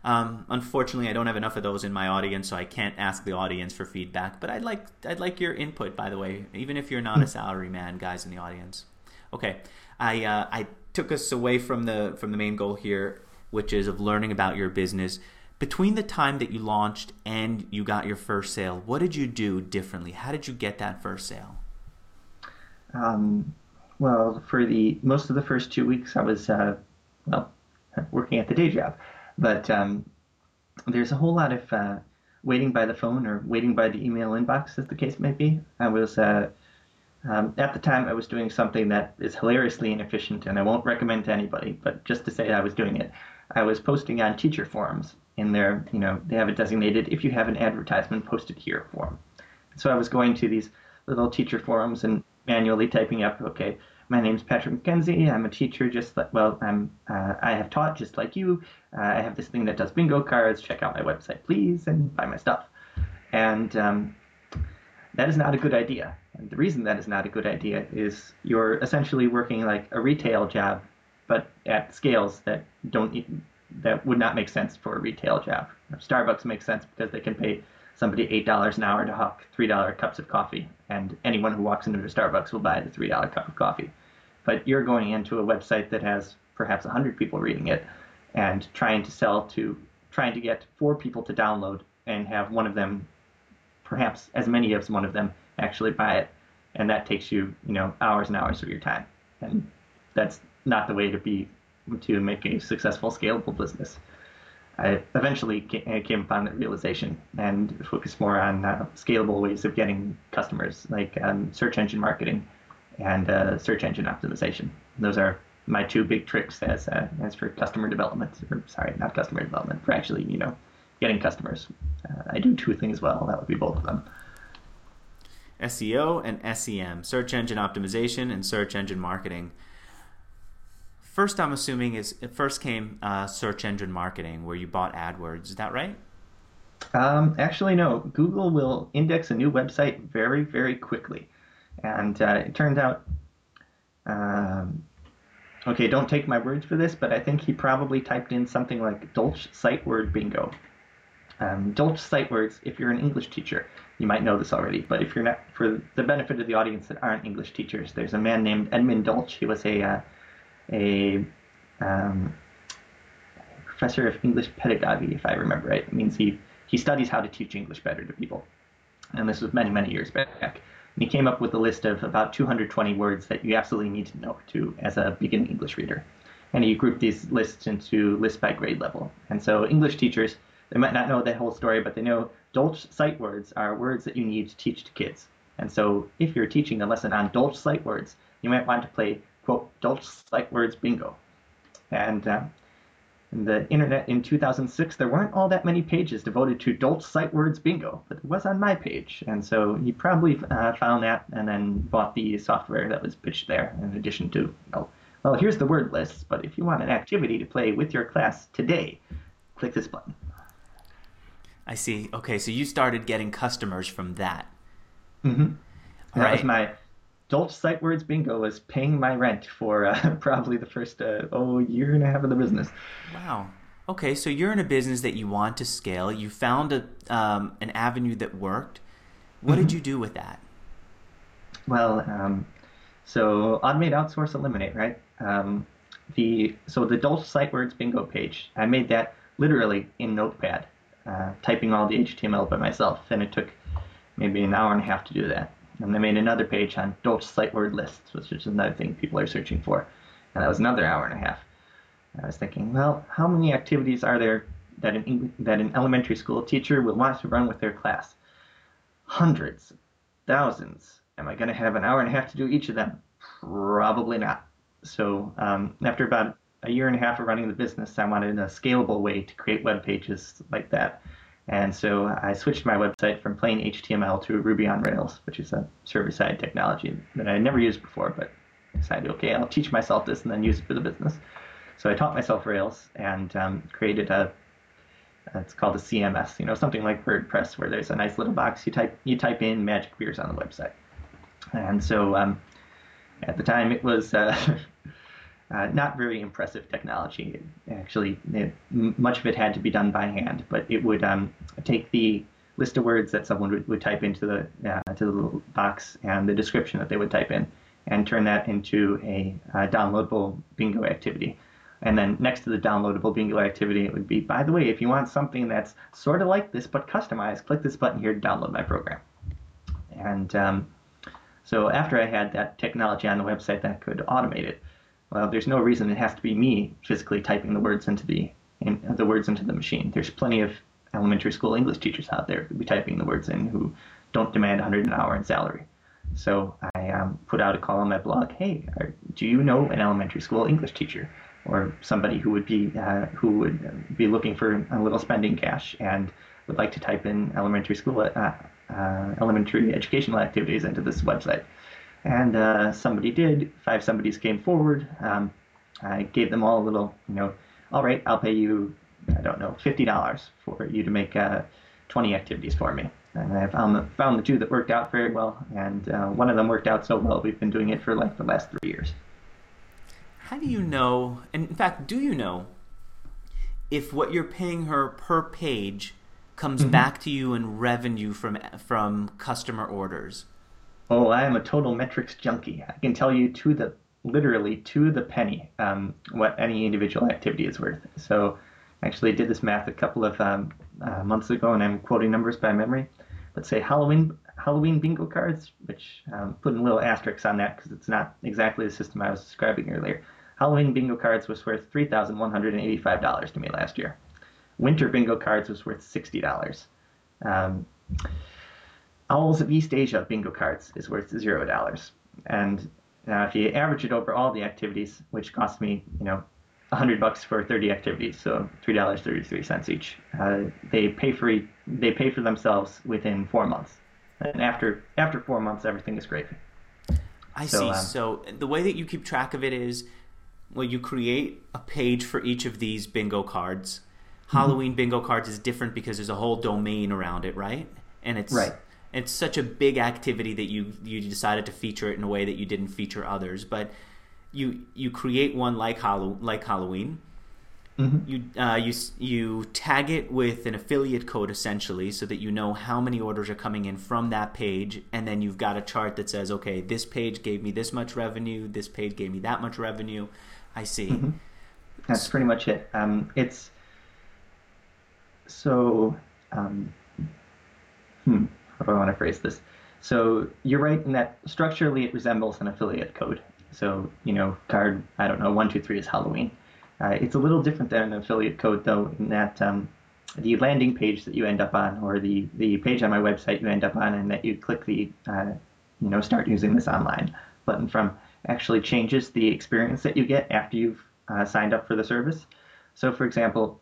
Speaker 1: Um, unfortunately, I don't have enough of those in my audience, so I can't ask the audience for feedback. But I'd like I'd like your input, by the way, even if you're not a salary man, guys in the audience. Okay, I uh, I took us away from the from the main goal here, which is of learning about your business between the time that you launched and you got your first sale, what did you do differently? How did you get that first sale?
Speaker 2: Um, well, for the most of the first two weeks, I was uh, well working at the day job, but um, there's a whole lot of uh, waiting by the phone or waiting by the email inbox, as the case may be. I was uh, um, at the time I was doing something that is hilariously inefficient, and I won't recommend to anybody. But just to say I was doing it, I was posting on teacher forums in their, you know, they have it designated if you have an advertisement posted here form. So I was going to these little teacher forums and manually typing up, okay, my name's Patrick McKenzie. I'm a teacher, just like well, I'm uh, I have taught just like you. Uh, I have this thing that does bingo cards. Check out my website, please, and buy my stuff. And um, that is not a good idea. And the reason that is not a good idea is you're essentially working like a retail job, but at scales that don't that would not make sense for a retail job. Starbucks makes sense because they can pay somebody eight dollars an hour to hawk three dollar cups of coffee, and anyone who walks into a Starbucks will buy the three dollar cup of coffee. But you're going into a website that has perhaps hundred people reading it, and trying to sell to trying to get four people to download and have one of them, perhaps as many as one of them, actually buy it, and that takes you you know hours and hours of your time, and that's not the way to be to make a successful, scalable business. I eventually came upon that realization and focused more on uh, scalable ways of getting customers, like um, search engine marketing and uh, search engine optimization. Those are my two big tricks as uh, as for customer development. Or sorry, not customer development, for actually you know getting customers. Uh, I do two things well. That would be both of them.
Speaker 1: SEO and SEM, search engine optimization and search engine marketing. First, I'm assuming is it first came uh, search engine marketing, where you bought AdWords. Is that right?
Speaker 2: Um, actually, no. Google will index a new website very, very quickly, and uh, it turned out. Um, okay, don't take my words for this, but I think he probably typed in something like Dolch sight word bingo. Um, Dolch sight words. If you're an English teacher, you might know this already, but if you're not, for the benefit of the audience that aren't English teachers, there's a man named Edmund Dolch. He was a uh, a um, professor of English pedagogy, if I remember right. It means he he studies how to teach English better to people. And this was many, many years back. And he came up with a list of about 220 words that you absolutely need to know to as a beginning English reader. And he grouped these lists into lists by grade level. And so English teachers, they might not know that whole story, but they know Dolch sight words are words that you need to teach to kids. And so if you're teaching a lesson on Dolch sight words, you might want to play, quote, Dolch sight words bingo. And uh, the internet in 2006, there weren't all that many pages devoted to Dolch sight words bingo, but it was on my page. And so he probably uh, found that and then bought the software that was pitched there in addition to, you know, well, here's the word list, but if you want an activity to play with your class today, click this button.
Speaker 1: I see. Okay, so you started getting customers from that.
Speaker 2: Mm-hmm. That right. was my Dolch Sight Words Bingo was paying my rent for uh, probably the first uh, oh year and a half of the business.
Speaker 1: Wow. Okay, so you're in a business that you want to scale. You found a um, an avenue that worked. What mm-hmm. did you do with that?
Speaker 2: Well, um, so automate, outsource, eliminate, right? Um, the so the Dolch Sight Words Bingo page, I made that literally in Notepad, uh, typing all the HTML by myself, and it took maybe an hour and a half to do that. And they made another page on Dolch sight word lists, which is another thing people are searching for. And that was another hour and a half. I was thinking, well, how many activities are there that an, that an elementary school teacher will want to run with their class? Hundreds, thousands. Am I going to have an hour and a half to do each of them? Probably not. So um, after about a year and a half of running the business, I wanted a scalable way to create web pages like that. And so I switched my website from plain HTML to Ruby on Rails, which is a server-side technology that I had never used before, but decided, okay, I'll teach myself this and then use it for the business. So I taught myself Rails and um, created a, it's called a CMS, you know, something like WordPress, where there's a nice little box you type you type in magic beers on the website. And so um, at the time, it was uh, Uh, not very impressive technology. Actually, it, much of it had to be done by hand, but it would um, take the list of words that someone would, would type into the uh, to the little box and the description that they would type in, and turn that into a uh, downloadable bingo activity. And then next to the downloadable bingo activity, it would be, by the way, if you want something that's sort of like this but customized, click this button here to download my program. And um, so after I had that technology on the website that could automate it, well, there's no reason it has to be me physically typing the words into the in, the words into the machine. There's plenty of elementary school English teachers out there who be typing the words in who don't demand 100 an hour in salary. So I um, put out a call on my blog. Hey, are, do you know an elementary school English teacher or somebody who would be uh, who would be looking for a little spending cash and would like to type in elementary school uh, uh, elementary educational activities into this website? And uh, somebody did. Five somebodies came forward. Um, I gave them all a little, you know, all right, I'll pay you, I don't know, fifty dollars for you to make uh, twenty activities for me. And I found the, found the two that worked out very well, and uh, one of them worked out so well we've been doing it for like the last three years.
Speaker 1: How do you know? And in fact, do you know if what you're paying her per page comes mm-hmm. back to you in revenue from from customer orders?
Speaker 2: Oh, I am a total metrics junkie. I can tell you to the literally to the penny um, what any individual activity is worth. So, actually, I did this math a couple of um, uh, months ago, and I'm quoting numbers by memory. Let's say Halloween Halloween bingo cards, which um, putting a little asterisk on that because it's not exactly the system I was describing earlier. Halloween bingo cards was worth three thousand one hundred and eighty-five dollars to me last year. Winter bingo cards was worth sixty dollars. Um, Owls of East Asia bingo cards is worth zero dollars. And uh, if you average it over all the activities, which cost me, you know, a hundred bucks for 30 activities, so three dollars 33 cents each, uh, they pay for they pay for themselves within four months. And after after four months, everything is great.
Speaker 1: I so, see. Um, so the way that you keep track of it is, well, you create a page for each of these bingo cards. Mm-hmm. Halloween bingo cards is different because there's a whole domain around it, right? And it's
Speaker 2: right
Speaker 1: it's such a big activity that you you decided to feature it in a way that you didn't feature others. But you you create one like Hallow- like Halloween. Mm-hmm. You uh, you you tag it with an affiliate code essentially, so that you know how many orders are coming in from that page, and then you've got a chart that says, okay, this page gave me this much revenue, this page gave me that much revenue. I see. Mm-hmm.
Speaker 2: That's pretty much it. Um, it's so um, hmm, how do I want to phrase this? So you're right in that structurally it resembles an affiliate code. So you know, card I don't know one two three is Halloween. Uh, it's a little different than an affiliate code though, in that um, the landing page that you end up on, or the the page on my website you end up on, and that you click the uh, you know start using this online button from actually changes the experience that you get after you've uh, signed up for the service. So for example,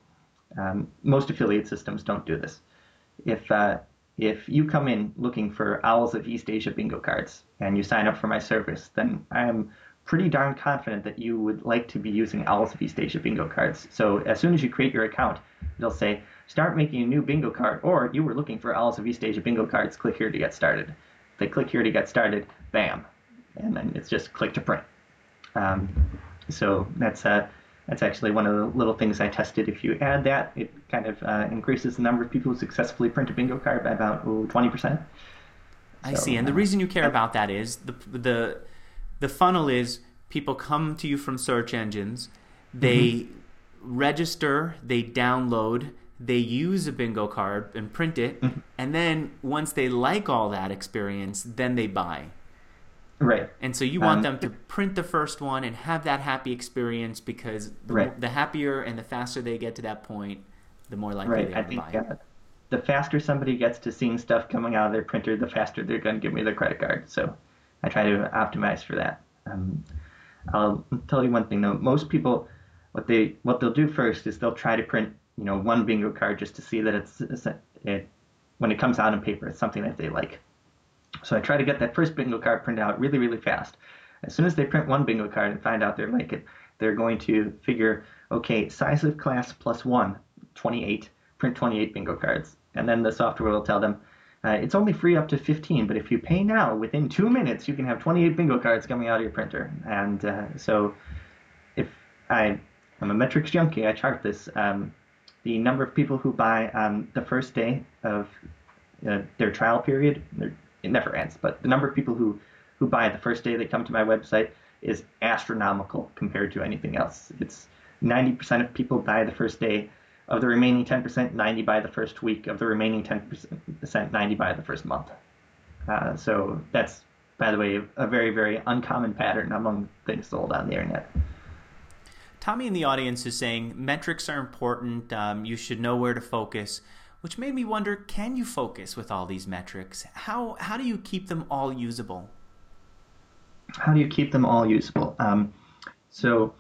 Speaker 2: um, most affiliate systems don't do this. If uh, if you come in looking for Owls of East Asia bingo cards and you sign up for my service, then I'm pretty darn confident that you would like to be using Owls of East Asia bingo cards. So as soon as you create your account, it'll say start making a new bingo card, or you were looking for Owls of East Asia bingo cards. Click here to get started. They click here to get started. Bam, and then it's just click to print. Um, so that's uh, that's actually one of the little things I tested. If you add that, it kind of uh, increases the number of people who successfully print a bingo card by about oh, 20%.
Speaker 1: I see. And the uh, reason you care about that is the, the, the funnel is people come to you from search engines, they mm-hmm. register, they download, they use a bingo card and print it, mm-hmm. and then once they like all that experience, then they buy.
Speaker 2: Right.
Speaker 1: And so you want um, them to print the first one and have that happy experience because the, right. the happier and the faster they get to that point, the more likely right. they are I to think, buy. Uh,
Speaker 2: the faster somebody gets to seeing stuff coming out of their printer, the faster they're going to give me their credit card. So I try to optimize for that. Um, I'll tell you one thing though. Most people, what they what they'll do first is they'll try to print you know one bingo card just to see that it's, it's it when it comes out on paper, it's something that they like. So I try to get that first bingo card printed out really, really fast. As soon as they print one bingo card and find out they like it, they're going to figure, okay, size of class plus one, 28, print 28 bingo cards. And then the software will tell them, uh, it's only free up to 15, but if you pay now, within two minutes, you can have 28 bingo cards coming out of your printer. And uh, so if I, I'm a metrics junkie, I chart this. Um, the number of people who buy on the first day of uh, their trial period, their it never ends. But the number of people who who buy it the first day they come to my website is astronomical compared to anything else. It's 90% of people buy the first day. Of the remaining 10%, 90 buy the first week. Of the remaining 10%, 90 buy the first month. Uh, so that's, by the way, a very, very uncommon pattern among things sold on the internet.
Speaker 1: Tommy in the audience is saying metrics are important. Um, you should know where to focus which made me wonder can you focus with all these metrics? How, how do you keep them all usable?
Speaker 2: How do you keep them all usable? Um, so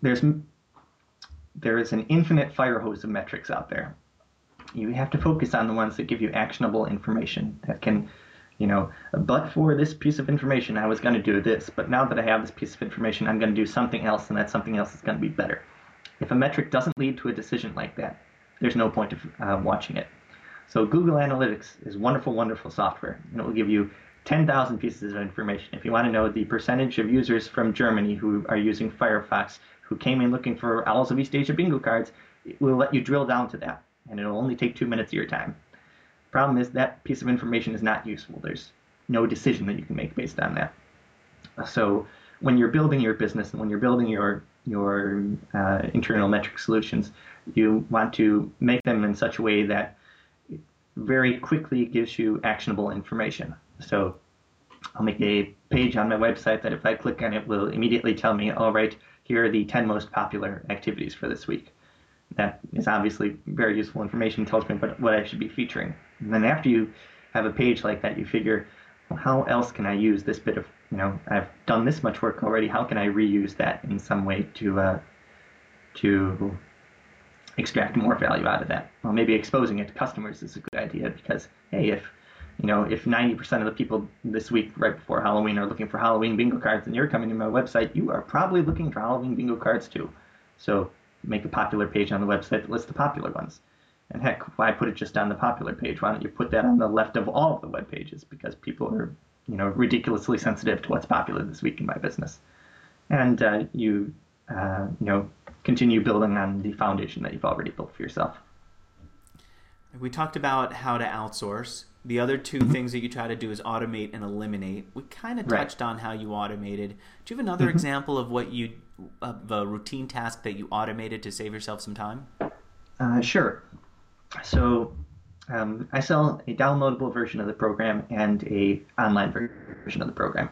Speaker 2: there's there is an infinite fire hose of metrics out there. You have to focus on the ones that give you actionable information that can, you know, but for this piece of information, I was going to do this, but now that I have this piece of information, I'm going to do something else, and that something else is going to be better. If a metric doesn't lead to a decision like that, there's no point of uh, watching it. So Google Analytics is wonderful, wonderful software, and it will give you 10,000 pieces of information. If you want to know the percentage of users from Germany who are using Firefox who came in looking for Owls of East Asia bingo cards, it will let you drill down to that, and it'll only take two minutes of your time. Problem is that piece of information is not useful. There's no decision that you can make based on that. So when you're building your business and when you're building your your uh, internal metric solutions, you want to make them in such a way that very quickly gives you actionable information. So I'll make a page on my website that if I click on it will immediately tell me, all right, here are the 10 most popular activities for this week. That is obviously very useful information, tells me what, what I should be featuring. And then after you have a page like that, you figure, well, how else can I use this bit of, you know, I've done this much work already, how can I reuse that in some way to, uh, to extract more value out of that. Well, maybe exposing it to customers is a good idea because hey, if you know if 90% of the people this week right before Halloween are looking for Halloween bingo cards and you're coming to my website, you are probably looking for Halloween bingo cards too. So make a popular page on the website that lists the popular ones. And heck, why put it just on the popular page? Why don't you put that on the left of all of the web pages? Because people are, you know, ridiculously sensitive to what's popular this week in my business. And uh, you, uh, you know, continue building on the foundation that you've already built for yourself.
Speaker 1: We talked about how to outsource. The other 2 mm-hmm. things that you try to do is automate and eliminate. We kind of touched right. on how you automated. Do you have another mm-hmm. example of what you of a routine task that you automated to save yourself some time?
Speaker 2: Uh, sure. So Um, I sell a downloadable version of the program and a online version of the program.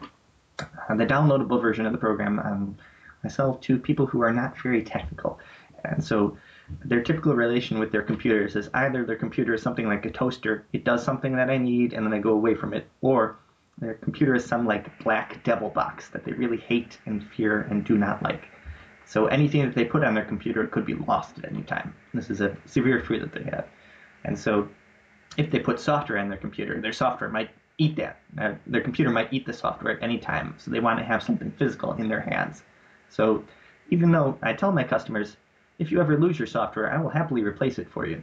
Speaker 2: Uh, the downloadable version of the program um, I sell to people who are not very technical, and so their typical relation with their computers is either their computer is something like a toaster, it does something that I need, and then I go away from it, or their computer is some like black devil box that they really hate and fear and do not like. So anything that they put on their computer could be lost at any time. This is a severe fear that they have. And so if they put software on their computer, their software might eat that. Uh, their computer might eat the software at any time. So they want to have something physical in their hands. So even though I tell my customers, if you ever lose your software, I will happily replace it for you.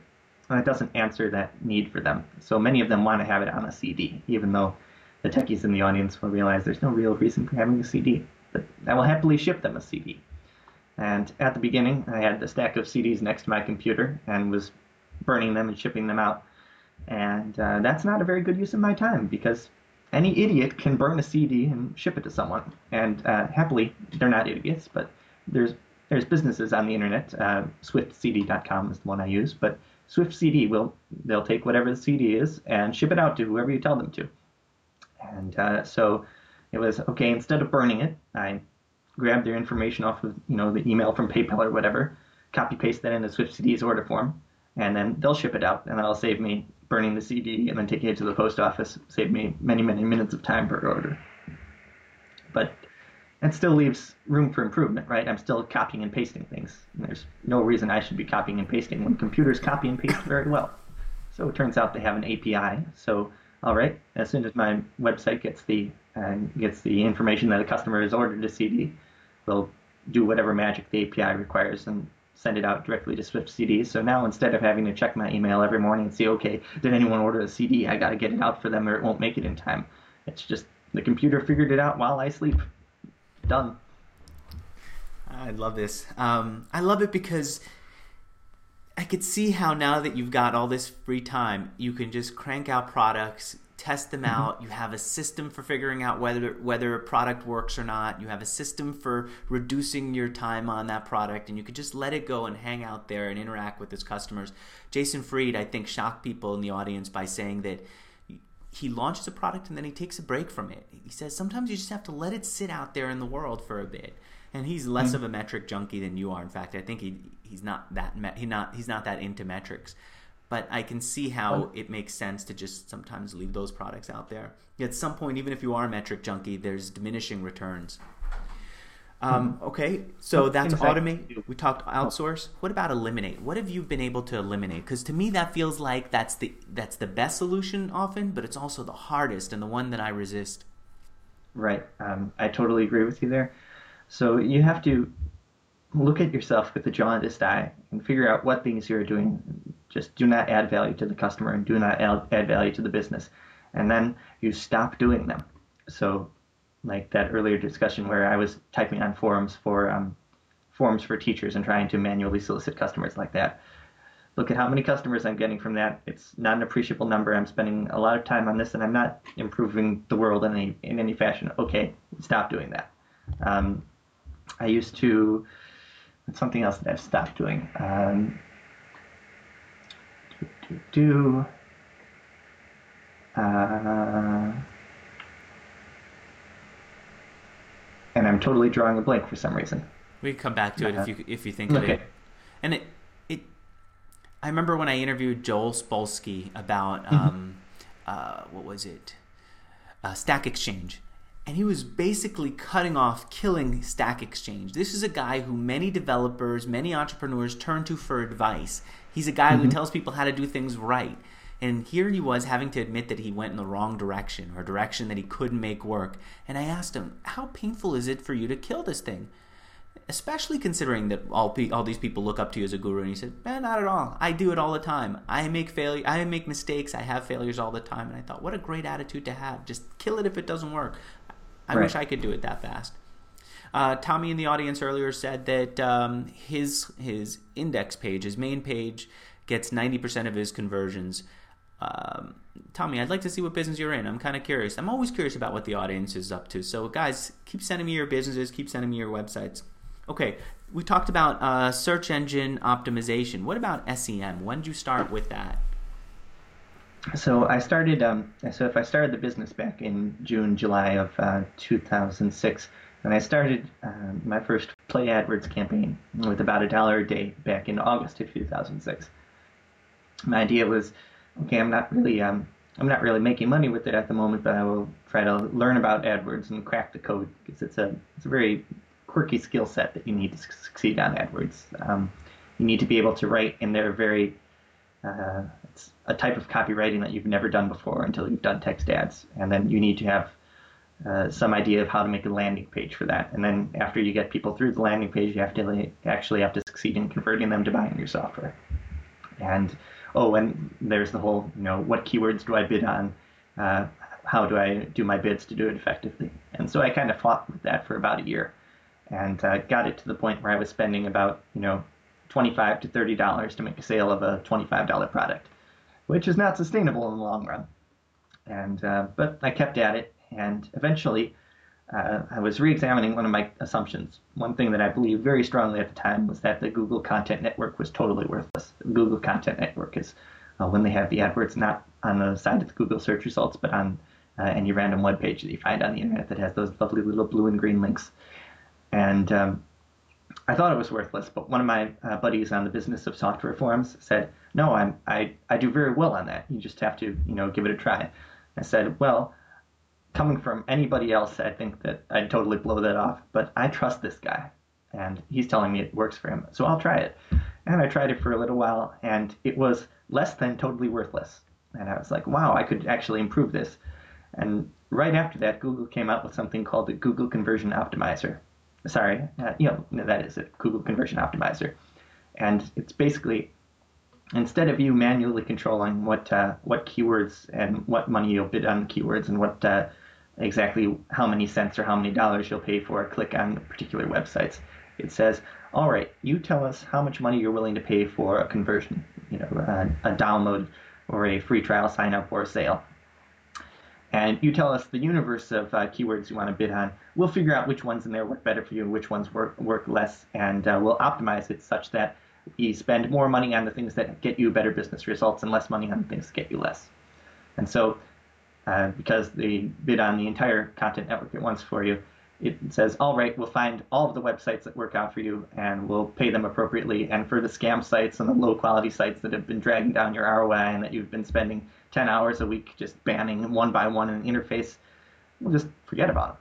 Speaker 2: And it doesn't answer that need for them. So many of them want to have it on a CD, even though the techies in the audience will realize there's no real reason for having a CD. But I will happily ship them a CD. And at the beginning, I had the stack of CDs next to my computer and was burning them and shipping them out. And uh, that's not a very good use of my time because any idiot can burn a CD and ship it to someone. And uh, happily, they're not idiots, but there's there's businesses on the internet. Uh, SwiftCD.com is the one I use, but SwiftCD will they'll take whatever the CD is and ship it out to whoever you tell them to. And uh, so it was okay. Instead of burning it, I grabbed their information off of you know the email from PayPal or whatever, copy paste that into Swift CD's order form, and then they'll ship it out, and that'll save me burning the CD and then taking it to the post office. saved me many many minutes of time per order. But that still leaves room for improvement, right? I'm still copying and pasting things. And there's no reason I should be copying and pasting when computers copy and paste very well. So it turns out they have an API. So all right, as soon as my website gets the uh, gets the information that a customer has ordered a CD, we'll do whatever magic the API requires and send it out directly to Swift CD. So now instead of having to check my email every morning and see, okay, did anyone order a CD? I got to get it out for them or it won't make it in time. It's just the computer figured it out while I sleep. Done.
Speaker 1: I love this. Um, I love it because I could see how now that you've got all this free time, you can just crank out products, test them mm-hmm. out. You have a system for figuring out whether whether a product works or not. You have a system for reducing your time on that product, and you could just let it go and hang out there and interact with its customers. Jason Fried, I think, shocked people in the audience by saying that he launches a product and then he takes a break from it. He says sometimes you just have to let it sit out there in the world for a bit. And he's less mm-hmm. of a metric junkie than you are. In fact, I think he he's not that he not he's not that into metrics. But I can see how it makes sense to just sometimes leave those products out there. At some point, even if you are a metric junkie, there's diminishing returns. Um, mm-hmm. okay, so that's automate. We talked outsource. What about eliminate? What have you been able to eliminate? Because to me, that feels like that's the that's the best solution often, but it's also the hardest and the one that I resist.
Speaker 2: Right. Um, I totally agree with you there. So you have to look at yourself with a jaundiced eye and figure out what things you're doing just do not add value to the customer and do not add value to the business. And then you stop doing them. So like that earlier discussion where I was typing on forums for um, for teachers and trying to manually solicit customers like that. Look at how many customers I'm getting from that. It's not an appreciable number. I'm spending a lot of time on this, and I'm not improving the world in any in any fashion. Okay, stop doing that. Um, I used to. It's something else that I've stopped doing. Um, do, do, do. Uh, and I'm totally drawing a blank for some reason.
Speaker 1: We can come back to it uh, if you if you think okay. of it. And it it I remember when I interviewed Joel Spolsky about mm-hmm. um, uh, what was it, uh, Stack Exchange, and he was basically cutting off, killing Stack Exchange. This is a guy who many developers, many entrepreneurs turn to for advice. He's a guy mm-hmm. who tells people how to do things right. And here he was having to admit that he went in the wrong direction or direction that he couldn't make work. And I asked him, How painful is it for you to kill this thing? Especially considering that all, all these people look up to you as a guru. And he said, Man, not at all. I do it all the time. I make failure. I make mistakes. I have failures all the time. And I thought, what a great attitude to have. Just kill it if it doesn't work. I right. wish I could do it that fast. Uh, Tommy in the audience earlier said that um, his his index page, his main page, gets 90% of his conversions um, Tommy, I'd like to see what business you're in. I'm kind of curious. I'm always curious about what the audience is up to. So, guys, keep sending me your businesses, keep sending me your websites. Okay, we talked about uh, search engine optimization. What about SEM? When did you start with that?
Speaker 2: So I started. Um, so if I started the business back in June, July of uh, 2006, and I started uh, my first Play AdWords campaign with about a dollar a day back in August of 2006. My idea was, okay, I'm not really, um, I'm not really making money with it at the moment, but I will try to learn about AdWords and crack the code because it's a, it's a very quirky skill set that you need to succeed on AdWords. Um, you need to be able to write in their very uh, it's a type of copywriting that you've never done before until you've done text ads, and then you need to have uh, some idea of how to make a landing page for that. And then after you get people through the landing page, you have to actually have to succeed in converting them to buying your software. And oh, and there's the whole, you know, what keywords do I bid on? Uh, how do I do my bids to do it effectively? And so I kind of fought with that for about a year, and uh, got it to the point where I was spending about, you know, 25 to 30 dollars to make a sale of a 25 dollar product, which is not sustainable in the long run. And uh, but I kept at it, and eventually uh, I was re-examining one of my assumptions. One thing that I believed very strongly at the time was that the Google Content Network was totally worthless. The Google Content Network is uh, when they have the AdWords not on the side of the Google search results, but on uh, any random web page that you find on the internet that has those lovely little blue and green links. And um, I thought it was worthless, but one of my uh, buddies on the business of software forums said, "No, I'm I I do very well on that. You just have to you know give it a try." I said, "Well, coming from anybody else, I think that I'd totally blow that off, but I trust this guy, and he's telling me it works for him, so I'll try it." And I tried it for a little while, and it was less than totally worthless. And I was like, "Wow, I could actually improve this." And right after that, Google came out with something called the Google Conversion Optimizer sorry, uh, you know, that is a Google Conversion Optimizer. And it's basically, instead of you manually controlling what uh, what keywords and what money you'll bid on the keywords and what uh, exactly how many cents or how many dollars you'll pay for a click on particular websites, it says, all right, you tell us how much money you're willing to pay for a conversion, you know, a, a download or a free trial sign up or a sale and you tell us the universe of uh, keywords you want to bid on. We'll figure out which ones in there work better for you, which ones work work less, and uh, we'll optimize it such that you spend more money on the things that get you better business results and less money on the things that get you less. And so, uh, because they bid on the entire content network at once for you, it says, all right, we'll find all of the websites that work out for you and we'll pay them appropriately. And for the scam sites and the low quality sites that have been dragging down your ROI and that you've been spending 10 hours a week just banning one by one an interface, we'll just forget about them.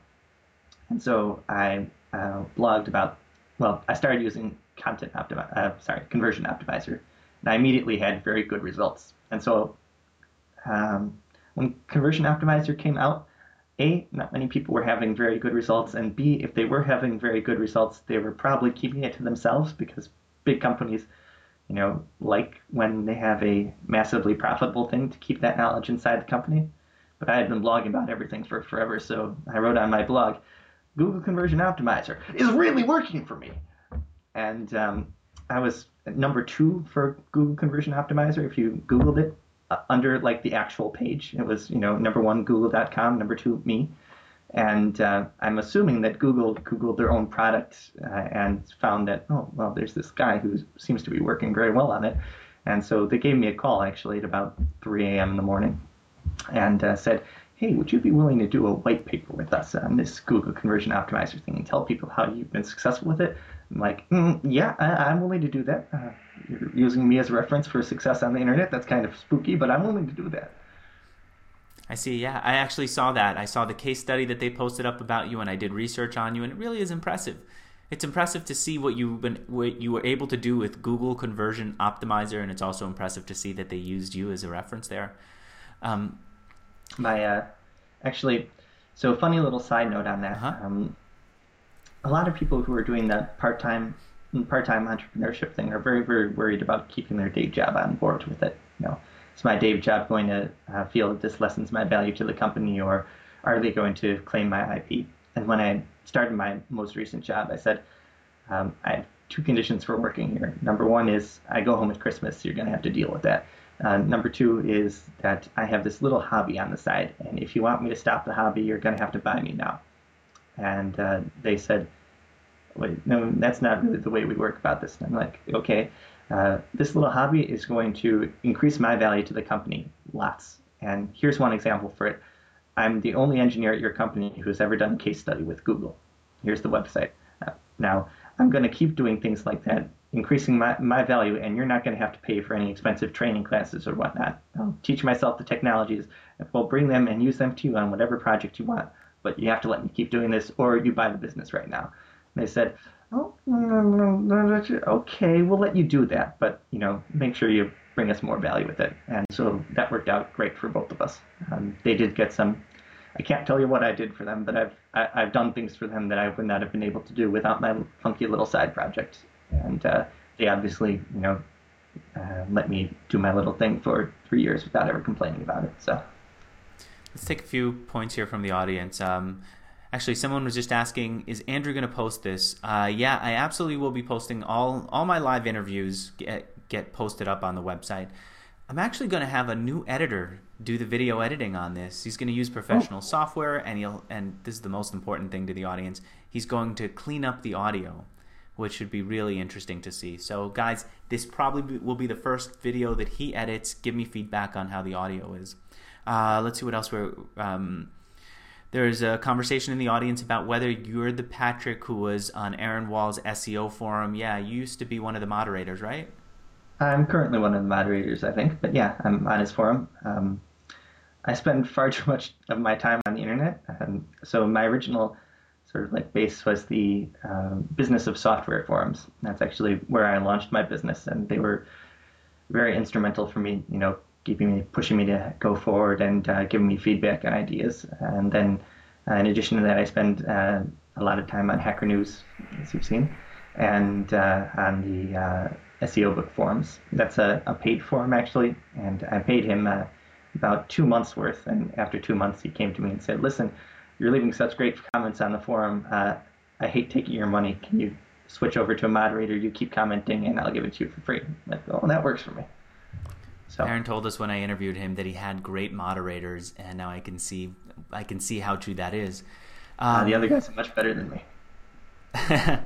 Speaker 2: And so I uh, blogged about, well, I started using content optimizer, uh, sorry, conversion optimizer, and I immediately had very good results. And so um, when conversion optimizer came out, a, not many people were having very good results, and B, if they were having very good results, they were probably keeping it to themselves because big companies, you know, like when they have a massively profitable thing to keep that knowledge inside the company. But I had been blogging about everything for forever, so I wrote on my blog, Google Conversion Optimizer is really working for me. And um, I was number two for Google Conversion Optimizer if you Googled it uh, under like the actual page. It was you know number one Google.com, number two me, and uh, I'm assuming that Google googled their own product uh, and found that oh well there's this guy who seems to be working very well on it, and so they gave me a call actually at about 3 a.m. in the morning, and uh, said. Hey, would you be willing to do a white paper with us on this Google Conversion Optimizer thing and tell people how you've been successful with it? I'm like, mm, yeah, I, am willing to do that. Uh, you're using me as a reference for success on the internet. That's kind of spooky, but I'm willing to do that.
Speaker 1: I see. Yeah, I actually saw that. I saw the case study that they posted up about you, and I did research on you, and it really is impressive. It's impressive to see what you've been, what you were able to do with Google Conversion Optimizer, and it's also impressive to see that they used you as a reference there. Um,
Speaker 2: My, uh, actually, so funny little side note on that. Uh-huh. Um, a lot of people who are doing that part-time part-time entrepreneurship thing are very very worried about keeping their day job on board with it. You know, is my day job going to uh, feel that this lessens my value to the company, or are they going to claim my IP? And when I started my most recent job, I said um, I have two conditions for working here. Number one is I go home at Christmas, so you're going to have to deal with that. Uh, number two is that I have this little hobby on the side, and if you want me to stop the hobby, you're going to have to buy me now. And uh, they said, Wait, no, that's not really the way we work about this. And I'm like, okay, uh, this little hobby is going to increase my value to the company. lots. And here's one example for it. I'm the only engineer at your company who's ever done a case study with Google. Here's the website. Uh, now, I'm going to keep doing things like that, increasing my, my value, and you're not going to have to pay for any expensive training classes or whatnot. I'll teach myself the technologies, we'll bring them and use them to you on whatever project you want. But you have to let me keep doing this, or you buy the business right now. And they said, oh, okay, we'll let you do that, but you know, make sure you bring us more value with it. And so that worked out great for both of us. Um, they did get some. I can't tell you what I did for them, but I've I, have i have done things for them that I would not have been able to do without my funky little side project. And uh, they obviously, you know, uh, let me do my little thing for three years without ever complaining about it. So
Speaker 1: let's take a few points here from the audience. Um, Actually, someone was just asking, is Andrew going to post this? Uh, yeah, I absolutely will be posting all all my live interviews get, get posted up on the website. I'm actually going to have a new editor do the video editing on this. He's going to use professional oh. software, and he'll and this is the most important thing to the audience. He's going to clean up the audio, which should be really interesting to see. So, guys, this probably will be the first video that he edits. Give me feedback on how the audio is. Uh, let's see what else we're. Um, there's a conversation in the audience about whether you're the Patrick who was on Aaron Wall's SEO forum. Yeah, you used to be one of the moderators, right?
Speaker 2: I'm currently one of the moderators, I think. But yeah, I'm on his forum. Um, I spend far too much of my time on the internet. Um, so my original sort of like base was the um, business of software forums. That's actually where I launched my business, and they were very instrumental for me, you know, keeping me, pushing me to go forward and uh, giving me feedback and ideas. And then, uh, in addition to that, I spend uh, a lot of time on Hacker News, as you've seen, and uh, on the uh, SEO book forums. That's a, a, paid forum actually, and I paid him uh, about two months worth. And after two months, he came to me and said, "Listen, you're leaving such great comments on the forum. I hate taking your money. Can you switch over to a moderator? You keep commenting, and I'll give it to you for free." Like, oh, that works for me.
Speaker 1: So Aaron told us when I interviewed him that he had great moderators, and now I can see I can see how true that is.
Speaker 2: Um, uh, the other guys are much better than me.
Speaker 1: uh,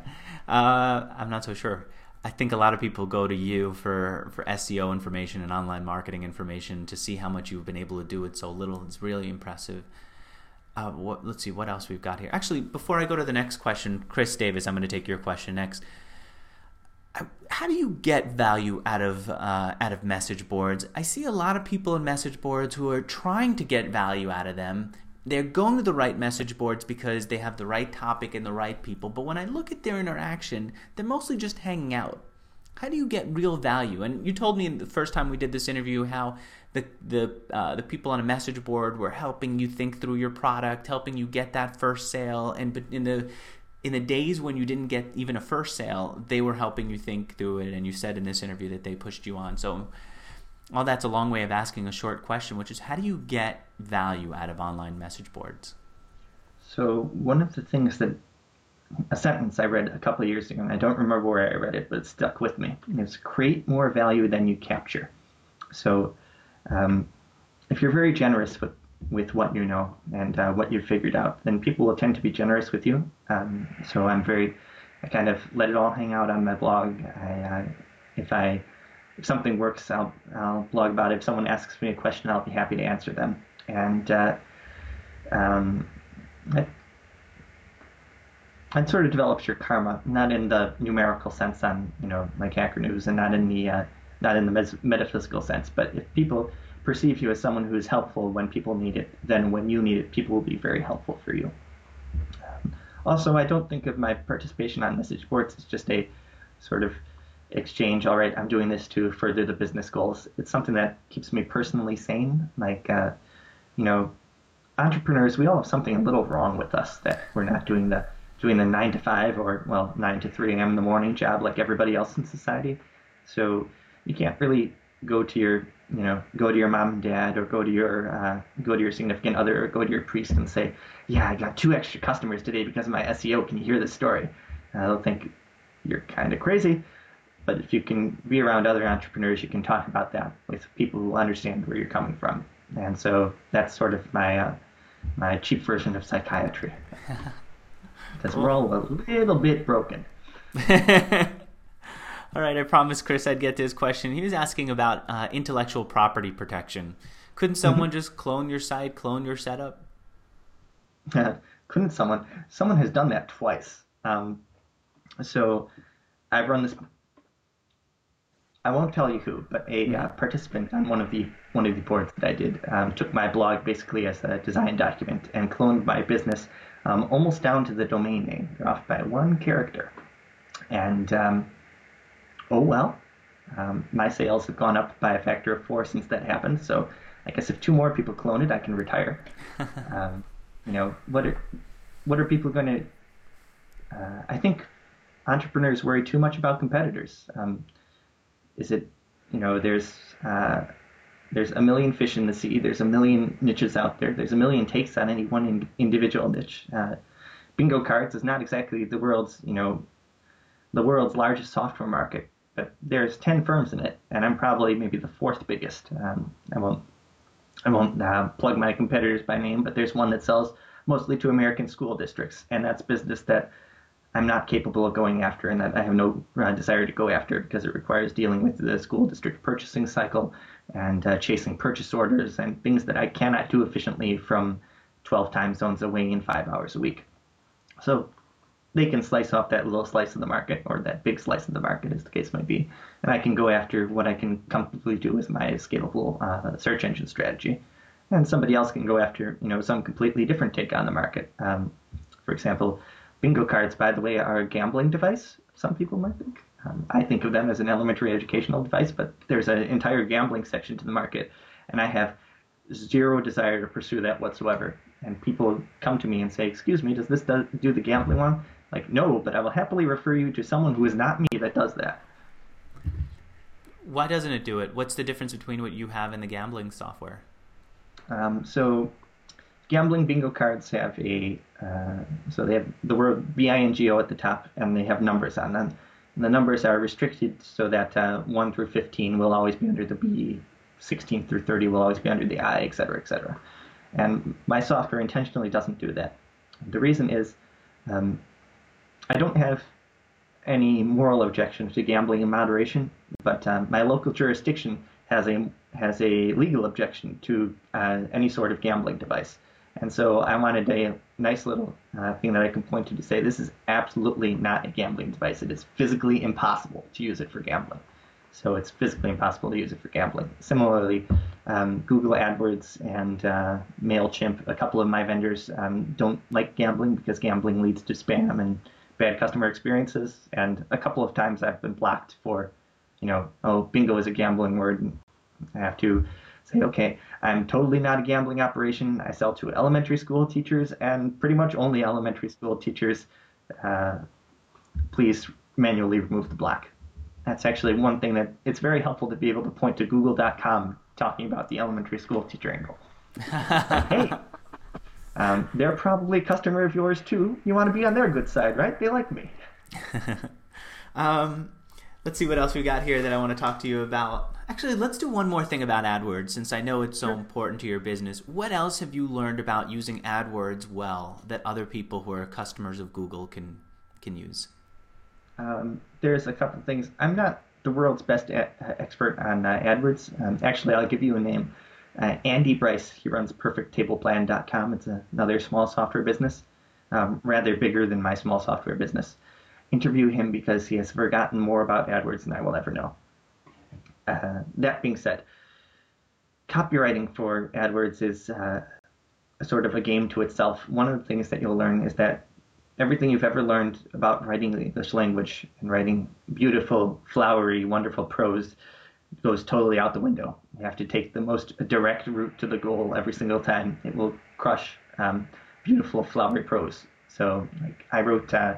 Speaker 1: I'm not so sure. I think a lot of people go to you for, for SEO information and online marketing information to see how much you've been able to do with so little. It's really impressive. Uh, what, let's see what else we've got here. Actually, before I go to the next question, Chris Davis, I'm going to take your question next how do you get value out of uh, out of message boards? I see a lot of people in message boards who are trying to get value out of them. They're going to the right message boards because they have the right topic and the right people. But when I look at their interaction, they're mostly just hanging out. How do you get real value? And you told me the first time we did this interview how the the uh, the people on a message board were helping you think through your product, helping you get that first sale, and in the in the days when you didn't get even a first sale, they were helping you think through it. And you said in this interview that they pushed you on. So, all that's a long way of asking a short question, which is how do you get value out of online message boards?
Speaker 2: So, one of the things that a sentence I read a couple of years ago, and I don't remember where I read it, but it stuck with me, is create more value than you capture. So, um, if you're very generous with with what you know and uh, what you've figured out, then people will tend to be generous with you. Um, so I'm very, I kind of let it all hang out on my blog. I, if I, if something works, I'll, I'll blog about it. If someone asks me a question, I'll be happy to answer them. And uh, um, it, it sort of develops your karma, not in the numerical sense on you know like Hacker News, and not in the uh, not in the metaphysical sense. But if people perceive you as someone who is helpful when people need it, then when you need it, people will be very helpful for you. Also, I don't think of my participation on message boards as just a sort of exchange. All right, I'm doing this to further the business goals. It's something that keeps me personally sane. Like, uh, you know, entrepreneurs, we all have something a little wrong with us that we're not doing the doing the nine to five or well nine to three a.m. in the morning job like everybody else in society. So you can't really go to your you know go to your mom and dad or go to your uh, go to your significant other or go to your priest and say yeah i got two extra customers today because of my seo can you hear this story? And they'll think you're kind of crazy. But if you can be around other entrepreneurs you can talk about that with people who understand where you're coming from. And so that's sort of my uh, my cheap version of psychiatry. Because we're all a little bit broken
Speaker 1: All right, I promised Chris I'd get to his question. He was asking about uh, intellectual property protection. Couldn't someone mm-hmm. just clone your site, clone your setup?
Speaker 2: Couldn't someone? Someone has done that twice. Um, so I've run this. I won't tell you who, but a uh, mm-hmm. participant on one of the one of the boards that I did um, took my blog basically as a design document and cloned my business um, almost down to the domain name, off by one character. And um, oh well, um, my sales have gone up by a factor of four since that happened. So I guess if two more people clone it, I can retire. Um, you know, what are what are people going to? Uh, I think entrepreneurs worry too much about competitors. Um, is it, you know, there's uh, there's a million fish in the sea. There's a million niches out there. There's a million takes on any one in, individual niche. Uh, bingo cards is not exactly the world's, you know, the world's largest software market, there's 10 firms in it, and I'm probably maybe the fourth biggest. Um, I won't, I won't uh, plug my competitors by name, but there's one that sells mostly to American school districts, and that's business that I'm not capable of going after, and that I have no uh, desire to go after because it requires dealing with the school district purchasing cycle and uh, chasing purchase orders and things that I cannot do efficiently from 12 time zones away in five hours a week. So they can slice off that little slice of the market or that big slice of the market, as the case might be, and I can go after what I can comfortably do as my scalable uh, search engine strategy. And somebody else can go after, you know, some completely different take on the market. Um, for example, bingo cards, by the way, are a gambling device. Some people might think. Um, I think of them as an elementary educational device, but there's an entire gambling section to the market, and I have zero desire to pursue that whatsoever. And people come to me and say, "Excuse me, does this do, do the gambling one?" Like, no, but I will happily refer you to someone who is not me that does that.
Speaker 1: Why doesn't it do it? What's the difference between what you have and the gambling software?
Speaker 2: Um, so, gambling bingo cards have a uh, so they have the word bingo at the top, and they have numbers on them the numbers are restricted so that uh, 1 through 15 will always be under the B, 16 through 30 will always be under the I, et cetera, et cetera. And my software intentionally doesn't do that. The reason is um, I don't have any moral objection to gambling in moderation, but um, my local jurisdiction has a has a legal objection to uh, any sort of gambling device. And so I wanted a nice little uh, thing that I can point to to say this is absolutely not a gambling device. It is physically impossible to use it for gambling. So it's physically impossible to use it for gambling. Similarly, um, Google AdWords and uh, MailChimp, a couple of my vendors, um, don't like gambling because gambling leads to spam and bad customer experiences. And a couple of times I've been blocked for, you know, oh, bingo is a gambling word. And I have to say, okay, I'm totally not a gambling operation. I sell to elementary school teachers and pretty much only elementary school teachers. Uh, please manually remove the block. That's actually one thing that it's very helpful to be able to point to google.com talking about the elementary school teacher angle. hey, um, they're probably a customer of yours too. You want to be on their good side, right? They like me.
Speaker 1: um, let's see what else we got here that I want to talk to you about. Actually, let's do one more thing about AdWords since I know it's so sure. important to your business. What else have you learned about using AdWords well that other people who are customers of Google can can use?
Speaker 2: Um, there's a couple things. I'm not the world's best a- expert on uh, AdWords. Um, actually, I'll give you a name. Uh, Andy Brice. He runs PerfectTablePlan.com. It's another small software business, um, rather bigger than my small software business interview him because he has forgotten more about AdWords than I will ever know. Uh, that being said, copywriting for AdWords is uh, sort of a game to itself. One of the things that you'll learn is that everything you've ever learned about writing the English language and writing beautiful, flowery, wonderful prose goes totally out the window. You have to take the most direct route to the goal every single time. It will crush um, beautiful, flowery prose. So, like, I wrote. Uh,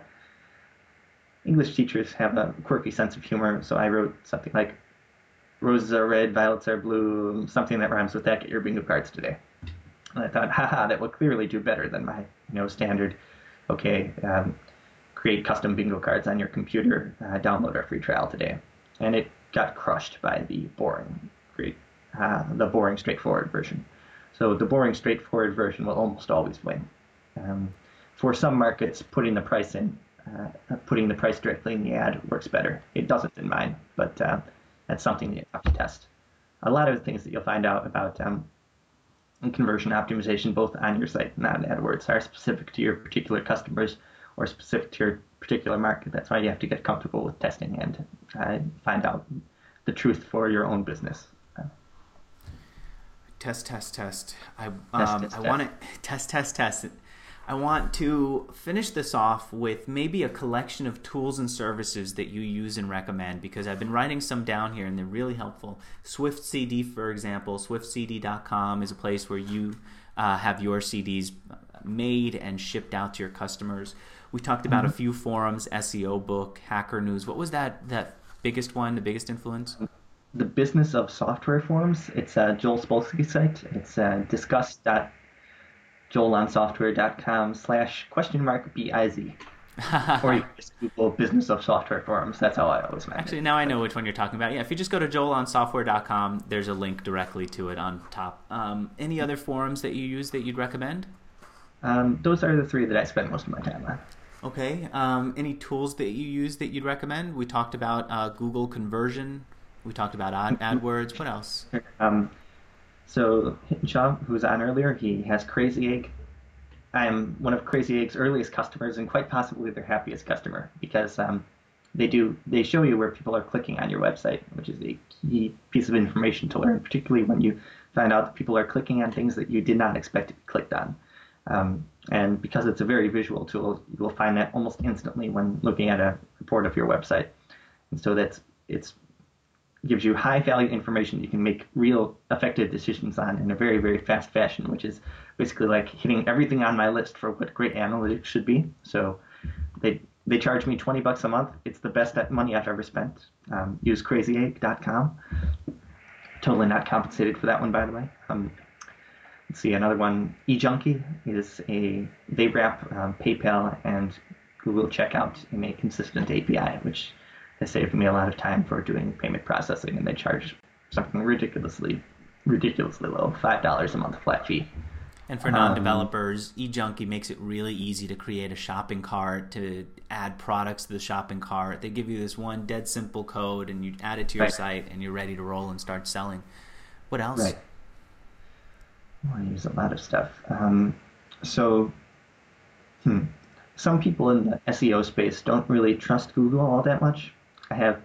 Speaker 2: English teachers have a quirky sense of humor, so I wrote something like "Roses are red, violets are blue," something that rhymes with that. Get your bingo cards today. And I thought, haha, that will clearly do better than my you know standard. Okay, um, create custom bingo cards on your computer. Uh, download our free trial today, and it got crushed by the boring, great, uh, the boring, straightforward version. So the boring, straightforward version will almost always win. Um, for some markets, putting the price in uh, putting the price directly in the ad works better. It doesn't in mine, but uh, that's something you have to test. A lot of the things that you'll find out about um, conversion optimization both on your site and on AdWords are specific to your particular customers or specific to your particular market. That's why you have to get comfortable with testing and uh, find out the truth for your own business.
Speaker 1: Test, test, test. I um,
Speaker 2: test,
Speaker 1: I want to test, test, test. I want to finish this off with maybe a collection of tools and services that you use and recommend because I've been writing some down here and they're really helpful. Swift CD, for example, swiftcd.com is a place where you uh, have your CDs made and shipped out to your customers. We talked about a few forums, SEO book, Hacker News. What was that that biggest one, the biggest influence?
Speaker 2: The business of software forums. It's uh, Joel Spolsky's site. It's uh, discuss.joelonsoftware.com slash question mark biz. or you just Google business of software forums. That's how I always find
Speaker 1: Actually, now I know which one you're talking about. Yeah, if you just go to joelonsoftware.com, there's a link directly to it on top. Um, any other forums that you use that you'd recommend?
Speaker 2: Um, those are the three that I spend most of my time on.
Speaker 1: Okay. Um, any tools that you use that you'd recommend? We talked about uh, Google Conversion. We talked about Ad- AdWords. What else?
Speaker 2: Um, so Hiten Shah, who was on earlier, he has Crazy Egg. I'm one of Crazy Egg's earliest customers, and quite possibly their happiest customer because um, they do they show you where people are clicking on your website, which is a key piece of information to learn, particularly when you find out that people are clicking on things that you did not expect to be clicked on. Um, and because it's a very visual tool, you will find that almost instantly when looking at a report of your website. And so that's it's gives you high value information. You can make real effective decisions on in a very very fast fashion which is basically like hitting everything on my list for what great analytics should be. So they they charge me 20 bucks a month. It's the best money i've ever spent. Um, use crazyegg.com totally not compensated for that one by the way. Um, let's see another one eJunkie is a they wrap um, paypal and google checkout in a consistent api which has saved me a lot of time for doing payment processing, and they charge something ridiculously, ridiculously low, five dollars a month flat fee.
Speaker 1: And for non-developers, eJunkie makes it really easy to create a shopping cart, to add products to the shopping cart. They give you this one dead simple code, and you add it to your
Speaker 2: Right.
Speaker 1: site, and you're ready to roll and start selling. What else?
Speaker 2: Right. I use a lot of stuff. Um, so, hmm, some people in the SEO space don't really trust Google all that much. I have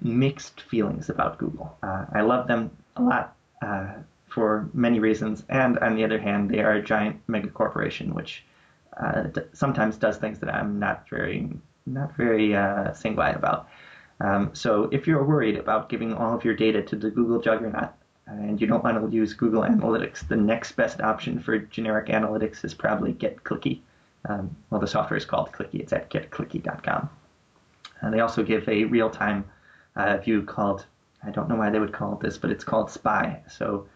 Speaker 2: mixed feelings about Google. Uh, I love them a lot uh, for many reasons, and on the other hand, they are a giant mega corporation, which uh, d- sometimes does things that I'm not very not very uh, sanguine about. Um, so if you're worried about giving all of your data to the Google juggernaut and you don't want to use Google Analytics, the next best option for generic analytics is probably GetClicky. Um, well, the software is called Clicky. It's at getclicky.com. And they also give a real-time uh, view called, I don't know why they would call it this, but it's called Spy. So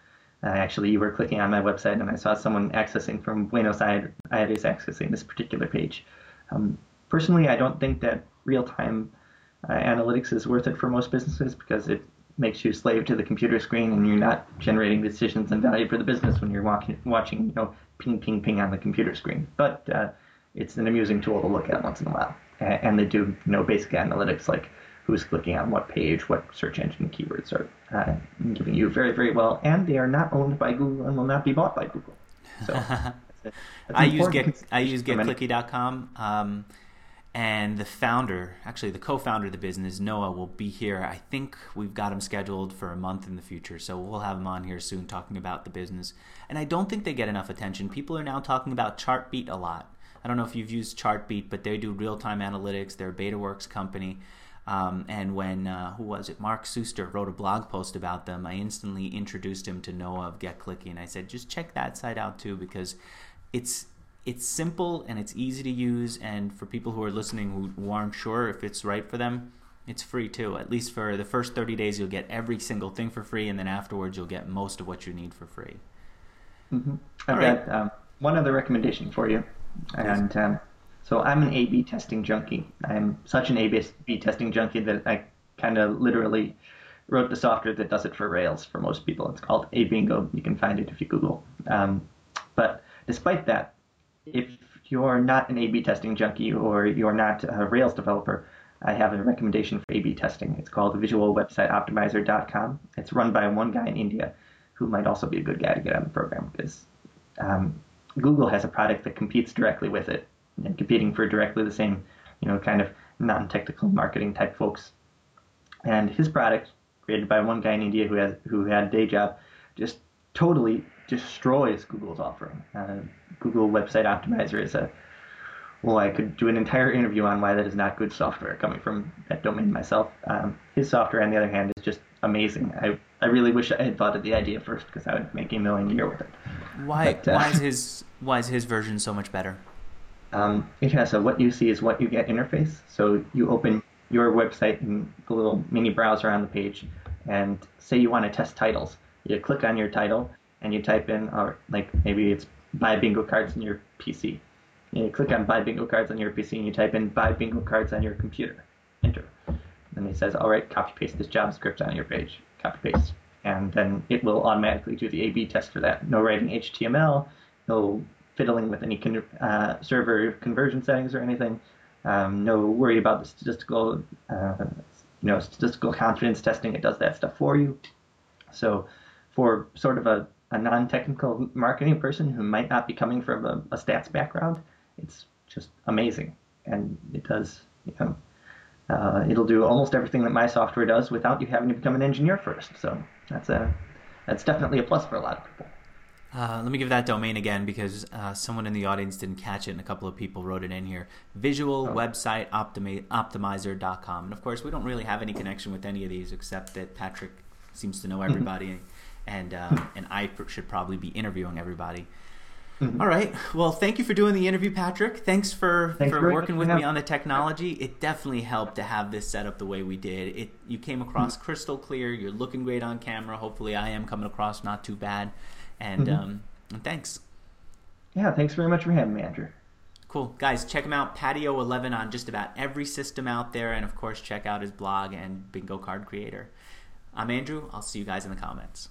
Speaker 2: uh, actually, you were clicking on my website and I saw someone accessing from Buenos Aires accessing this particular page. Um, personally, I don't think that real-time uh, analytics is worth it for most businesses because it makes you slave to the computer screen and you're not generating decisions and value for the business when you're walking, watching, you know, ping, ping, ping on the computer screen. But uh, it's an amusing tool to look at once in a while. And they do, you know, basic analytics like who's clicking on what page, what search engine keywords are uh, giving you very, very well. And they are not owned by Google and will not be bought by Google. So that's a- that's
Speaker 1: I use get I use
Speaker 2: consideration for many-
Speaker 1: getclicky.com. Um, and the founder, actually the co-founder of the business, Noah, will be here. I think we've got him scheduled for a month in the future, so we'll have him on here soon talking about the business. And I don't think they get enough attention. People are now talking about Chartbeat a lot. I don't know if you've used Chartbeat, but they do real-time analytics. They're a BetaWorks company. Um, and when uh, who was it? Mark Suster wrote a blog post about them. I instantly introduced him to Noah of GetClicky, and I said, just check that site out too because it's it's simple and it's easy to use. And for people who are listening who, who aren't sure if it's right for them, it's free too. At least for the first 30 days, you'll get every single thing for free, and then afterwards, you'll get most of what you need for free.
Speaker 2: hmm I've
Speaker 1: All right.
Speaker 2: got um, one other recommendation for you. And um, so I'm an A/B testing junkie. I'm such an A/B testing junkie that I kind of literally wrote the software that does it for Rails for most people. It's called A/Bingo. You can find it if you Google. Um, but despite that, if you're not an A/B testing junkie or you're not a Rails developer, I have a recommendation for A/B testing. It's called visualwebsiteoptimizer.com. It's run by one guy in India, who might also be a good guy to get on the program because um, Google has a product that competes directly with it and competing for directly the same, you know, kind of non-technical marketing type folks. And his product, created by one guy in India who has who had a day job, just totally destroys Google's offering. Uh, Google Website Optimizer is a well, I could do an entire interview on why that is not good software coming from that domain myself. Um, his software, on the other hand, is just amazing. I, I really wish I had thought of the idea first because I would make a million a year with it.
Speaker 1: Why but, uh, why is his why is his version so much better?
Speaker 2: Um, it has a what you see is what you get interface. So you open your website in the little mini browser on the page, and say you want to test titles. You click on your title and you type in, or like maybe it's buy bingo cards in your PC. You click on buy bingo cards on your PC and you type in buy bingo cards on your computer. Enter. And it says, all right, copy paste this JavaScript on your page. Copy paste. And then it will automatically do the A-B test for that. No writing HTML, no fiddling with any con- uh, server conversion settings or anything. Um, no worry about the statistical, uh, you know, statistical confidence testing. It does that stuff for you. So, for sort of a, a non-technical marketing person who might not be coming from a, a stats background, it's just amazing, and it does. You know, uh, it'll do almost everything that my software does without you having to become an engineer first. So that's a that's definitely a plus for a lot of people.
Speaker 1: Uh, let me give that domain again because uh, someone in the audience didn't catch it and a couple of people wrote it in here. Visual oh. website optimi- optimizer.com. And of course, we don't really have any connection with any of these except that Patrick seems to know everybody and, uh, and I should probably be interviewing everybody. Mm-hmm. All right. Well, thank you for doing the interview, Patrick. Thanks for, Thanks for working with me on the technology. It definitely helped to have this set up the way we did. It you came across mm-hmm. crystal clear. You're looking great on camera. Hopefully, I am coming across not too bad. And, mm-hmm. um, and thanks.
Speaker 2: Yeah, thanks very much for having me, Andrew.
Speaker 1: Cool. Guys, check him out, patio11, on just about every system out there. And of course, check out his blog and Bingo Card Creator. I'm Andrew. I'll see you guys in the comments.